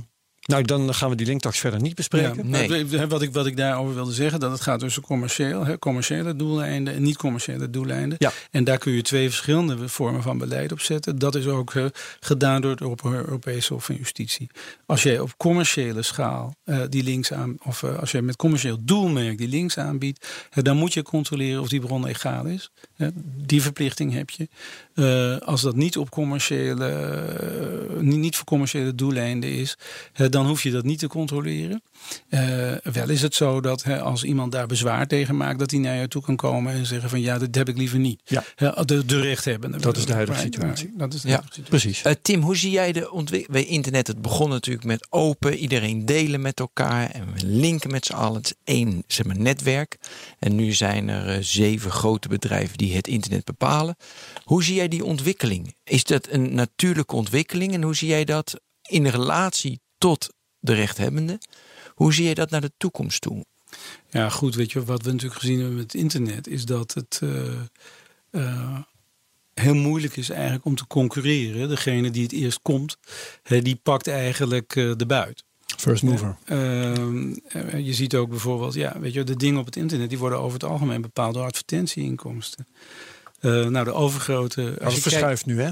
nou, dan gaan we die linktax verder niet bespreken. Ja, Nee. Wat ik, wat ik daarover wilde zeggen, dat het gaat tussen commercieel, hè, commerciële doeleinden en niet-commerciële doeleinden. Ja. En daar kun je twee verschillende vormen van beleid op zetten. Dat is ook eh, gedaan door het Euro- Europese Hof van Justitie. Als jij op commerciële schaal eh, die links aan, of eh, als jij met commercieel doelmerk die links aanbiedt, dan moet je controleren of die bron legaal is. Die verplichting heb je. Eh, als dat niet op commerciële, eh, niet, niet voor commerciële doeleinden is, dan hoef je dat niet te controleren. Eh, wel is het zo dat hè, als iemand daar bezwaar tegen maakt, dat hij naar je toe kan komen en zeggen van ja, dat heb ik liever niet. Ja. De, de rechthebbende. Dat is de huidige situatie. Dat is de Ja. huidige situatie. Precies. Eh, Tim, hoe zie jij de ontwikkeling? Internet, het begon natuurlijk met open, iedereen delen met elkaar en we linken met z'n allen. Het is één zeg maar, netwerk. En nu zijn er zeven grote bedrijven die het internet bepalen. Hoe zie jij die ontwikkeling? Is dat een natuurlijke ontwikkeling en hoe zie jij dat in relatie tot de rechthebbende? Hoe zie je dat naar de toekomst toe? Ja, goed, weet je, wat we natuurlijk gezien hebben met het internet, is dat het eh, eh, heel moeilijk is eigenlijk om te concurreren. Degene die het eerst komt, hè, die pakt eigenlijk eh, de buit. First mover. Je ziet ook bijvoorbeeld, ja, weet je, de dingen op het internet die worden over het algemeen bepaald door advertentieinkomsten. Eh, nou, de overgrote. Als dat kijkt, verschuift nu, hè?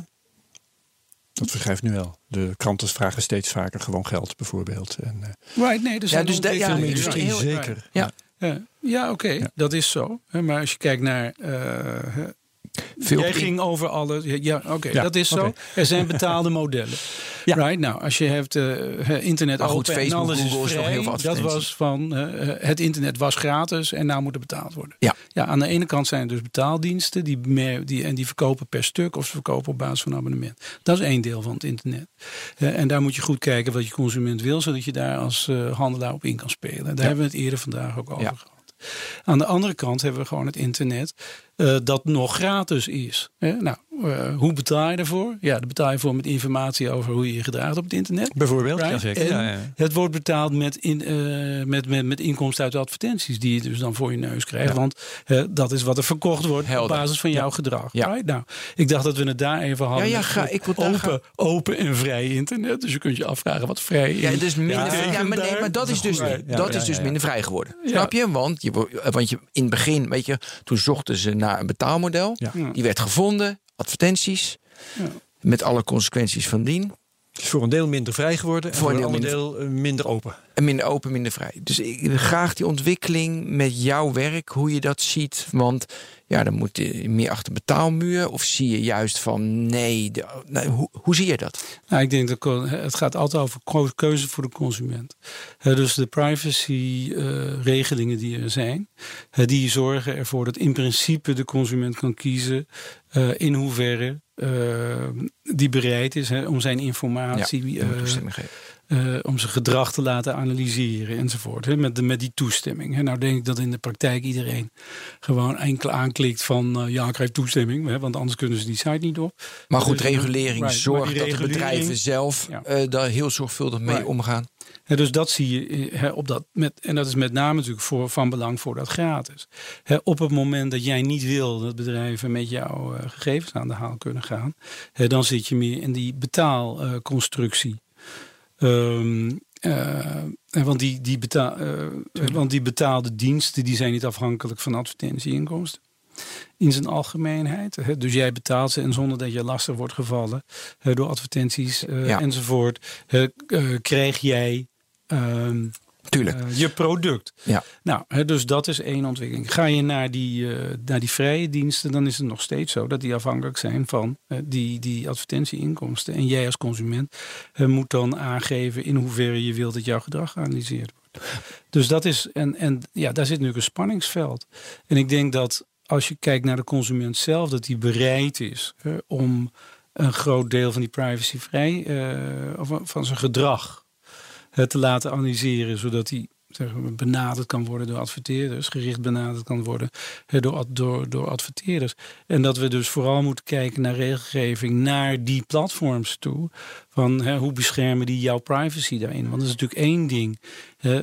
Dat verschuift nu wel. De kranten vragen steeds vaker gewoon geld, bijvoorbeeld. En, eh, right, nee, dus Ja, dus ja, de is industrie heel- zeker. Ja. Ja, ja oké, Ja. dat is zo. Hè, Maar als je kijkt naar. eh, Veel Jij ging over alles. Ja, oké, Ja, dat is zo. Er zijn betaalde modellen. Ja. Right? Nou, als je hebt eh, internet Maar goed, open en Facebook, alles Google is nog heel veel dat was van eh, het internet was gratis en nou moet het betaald worden. Ja. ja, aan de ene kant zijn er dus betaaldiensten die meer, die, en die verkopen per stuk of ze verkopen op basis van abonnement. Dat is één deel van het internet. Eh, en daar moet je goed kijken wat je consument wil, zodat je daar als eh, handelaar op in kan spelen. Daar hebben we het eerder vandaag ook over gehad. Aan de andere kant hebben we gewoon het internet. Eh, dat nog gratis is. Nou, eh, hoe betaal je ervoor? Ja, daar betaal je voor met informatie over hoe je je gedraagt op het internet. Bijvoorbeeld, Right? ja zeker. Ja, ja. Het wordt betaald met, in, eh, met, met, met inkomsten uit de advertenties die je dus dan voor je neus krijgt. Ja. Want eh, dat is wat er verkocht wordt Helder. op basis van jouw gedrag. Ja. Right? Nou, ik dacht dat we het daar even hadden. Ja, ja, ga- ik wil open, gaan. open en vrij internet. Dus je kunt je afvragen wat vrij Ja, is. dus minder, Ja, ja, maar, nee, maar dat is dus, Ja, ja, dat ja, is dus ja. minder vrij geworden. Ja. Snap je? Want, je? want je, in het begin, weet je, toen zochten ze naar een betaalmodel. Ja. Ja. Die werd gevonden, advertenties. Ja. Met alle consequenties van dien. Het is voor een deel minder vrij geworden en Voor voor, een ander deel deel eh, minder open. En minder open, minder vrij. Dus ik graag die ontwikkeling met jouw werk, hoe je dat ziet. Want ja, dan moet je meer achter betaalmuur. Of zie je juist van nee, de, hoe, hoe zie je dat? Nou, ik denk dat het gaat altijd over keuze voor de consument. Dus de privacy-regelingen die er zijn, die zorgen ervoor dat in principe de consument kan kiezen eh, in hoeverre eh, die bereid is om zijn informatie, Ja, eh, om zijn gedrag te laten analyseren enzovoort. Hè, met, de, met die toestemming. Hè. Nou denk ik dat in de praktijk iedereen gewoon enkel aanklikt van eh, ja, ik krijg toestemming. Hè, want anders kunnen ze die site niet op. Maar goed, Dus, eh, regulering right, zorgt dat de bedrijven zelf Ja. daar heel zorgvuldig mee Right. omgaan. Hè, dus dat zie je op dat met, en dat is met name natuurlijk voor, van belang voor dat gratis. Op het moment dat jij niet wil dat bedrijven met jouw gegevens aan de haal kunnen gaan, dan zit je meer in die betaalconstructie. Ehm, eh, want, die, die betaal, eh, want die betaalde diensten die zijn niet afhankelijk van advertentieinkomsten. In zijn algemeenheid. Hè. Dus jij betaalt ze en zonder dat je lastig wordt gevallen hè, door advertenties eh, Ja. enzovoort, krijg jij ehm, Tuurlijk. eh, je product. Ja. Nou, hè, dus dat is één ontwikkeling. Ga je naar die, eh, naar die vrije diensten, dan is het nog steeds zo dat die afhankelijk zijn van eh, die, die advertentieinkomsten. En jij als consument moet dan aangeven in hoeverre je wilt dat jouw gedrag geanalyseerd wordt. Dus dat is, en, en ja, daar zit nu een spanningsveld. En ik denk dat als je kijkt naar de consument zelf, dat die bereid is om een groot deel van die privacy vrij, of van zijn gedrag te laten analyseren, zodat hij zeg maar, benaderd kan worden door adverteerders, gericht benaderd kan worden door, door, door adverteerders. En dat we dus vooral moeten kijken naar regelgeving naar die platforms toe. Van hoe beschermen die jouw privacy daarin? Want dat is natuurlijk één ding.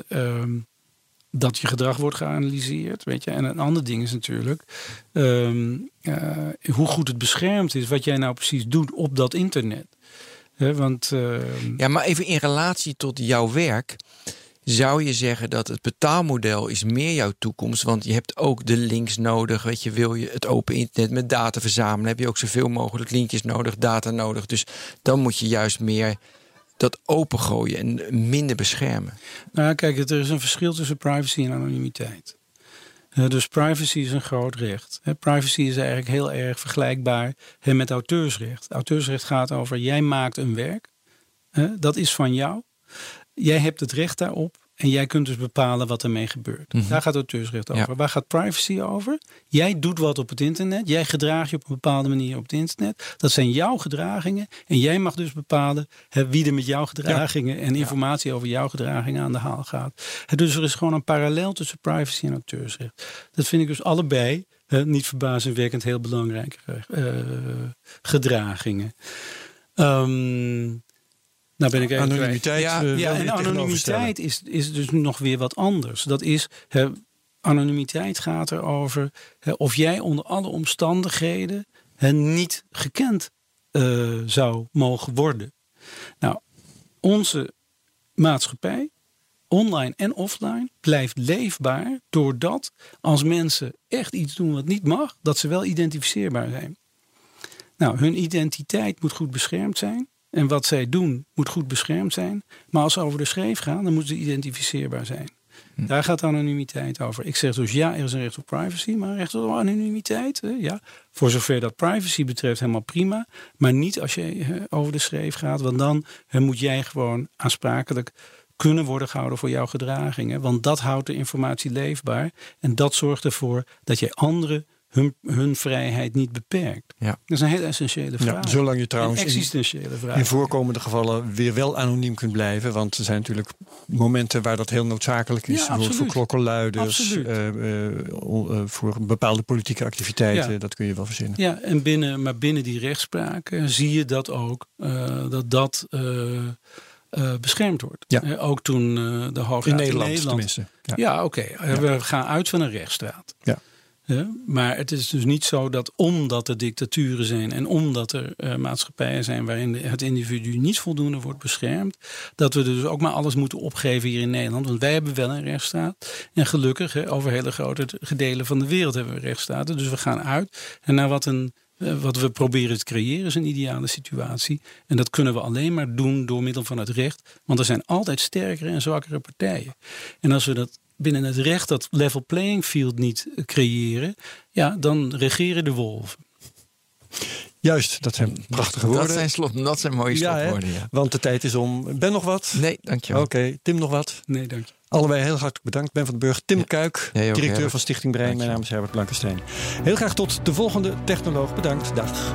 ehm, dat je gedrag wordt geanalyseerd. Weet je? En een ander ding is natuurlijk ehm, eh, hoe goed het beschermd is, wat jij nou precies doet op dat internet. Want ehm, Ja, maar even in relatie tot jouw werk. Zou je zeggen dat het betaalmodel is meer jouw toekomst? Want je hebt ook de links nodig. Weet je, wil je het open internet met data verzamelen? Heb je ook zoveel mogelijk linkjes nodig, data nodig. Dus dan moet je juist meer dat opengooien en minder beschermen. Nou, kijk, er is een verschil tussen privacy en anonimiteit. Dus privacy is een groot recht. Privacy is eigenlijk heel erg vergelijkbaar met auteursrecht. Auteursrecht gaat over jij maakt een werk, dat is van jou. Jij hebt het recht daarop en jij kunt dus bepalen wat ermee gebeurt. Mhm. Daar gaat auteursrecht over. Ja. Waar gaat privacy over? Jij doet wat op het internet. Jij gedraagt je op een bepaalde manier op het internet. Dat zijn jouw gedragingen. En jij mag dus bepalen hè, wie er met jouw gedragingen en informatie over jouw gedragingen aan de haal gaat. Dus er is gewoon een parallel tussen privacy en auteursrecht. Dat vind ik dus allebei, hè, niet verbazingwekkend, heel belangrijke eh, gedragingen. Ehm, nou ben ik even. Anonimiteit. Ja, eh, Ja, en anonimiteit is, is dus nog weer wat anders. Dat is, hè, anonimiteit gaat erover hè, of jij onder alle omstandigheden hè, niet gekend eh, zou mogen worden. Nou, onze maatschappij, online en offline, blijft leefbaar doordat als mensen echt iets doen wat niet mag, dat ze wel identificeerbaar zijn. Nou, hun identiteit moet goed beschermd zijn. En wat zij doen moet goed beschermd zijn. Maar als ze over de schreef gaan, dan moeten ze identificeerbaar zijn. Daar gaat anonimiteit over. Ik zeg dus ja, er is een recht op privacy, maar een recht op anonimiteit. Hè, ja. Voor zover dat privacy betreft helemaal prima. Maar niet als je hè, over de schreef gaat. Want dan hè, moet jij gewoon aansprakelijk kunnen worden gehouden voor jouw gedragingen. Want dat houdt de informatie leefbaar. En dat zorgt ervoor dat jij anderen hun, hun vrijheid niet beperkt? Ja. Dat is een heel essentiële vraag. Ja, zolang je trouwens een existentiële vraag. in voorkomende gevallen weer wel anoniem kunt blijven. Want er zijn natuurlijk momenten waar dat heel noodzakelijk is. Ja, voor klokkenluiders, eh, eh, eh, voor bepaalde politieke activiteiten. Ja. Dat kun je wel verzinnen. Ja, en binnen, maar binnen die rechtspraak zie je dat ook, dat dat beschermd wordt. Ja. Ook toen de Hoge In Nederland, tenminste. Ja. Ja, oké. We gaan uit van een rechtsstaat. Ja. Maar het is dus niet zo dat omdat er dictaturen zijn en omdat er eh, maatschappijen zijn waarin het individu niet voldoende wordt beschermd, dat we dus ook maar alles moeten opgeven hier in Nederland. Want wij hebben wel een rechtsstaat. En gelukkig, over hele grote delen van de wereld hebben we rechtsstaten. Dus we gaan uit. En naar wat, een, eh, wat we proberen te creëren is een ideale situatie. En dat kunnen we alleen maar doen door middel van het recht. Want er zijn altijd sterkere en zwakkere partijen. En als we dat binnen het recht dat level playing field niet creëren, ja, dan regeren de wolven. Juist, dat zijn prachtige Dat woorden. zijn, slot, dat zijn mooie slotwoorden, ja. Want de tijd is om. Ben nog wat? Nee, dankjewel. Oké, Tim nog wat? Nee, dank je. Allebei heel hartelijk bedankt. Ben van den Burg, Tim Kuik, ook, directeur Herbert. van Stichting Brein. Mijn naam is Herbert Blankenstein. Heel graag tot de volgende technoloog. Bedankt. Dag.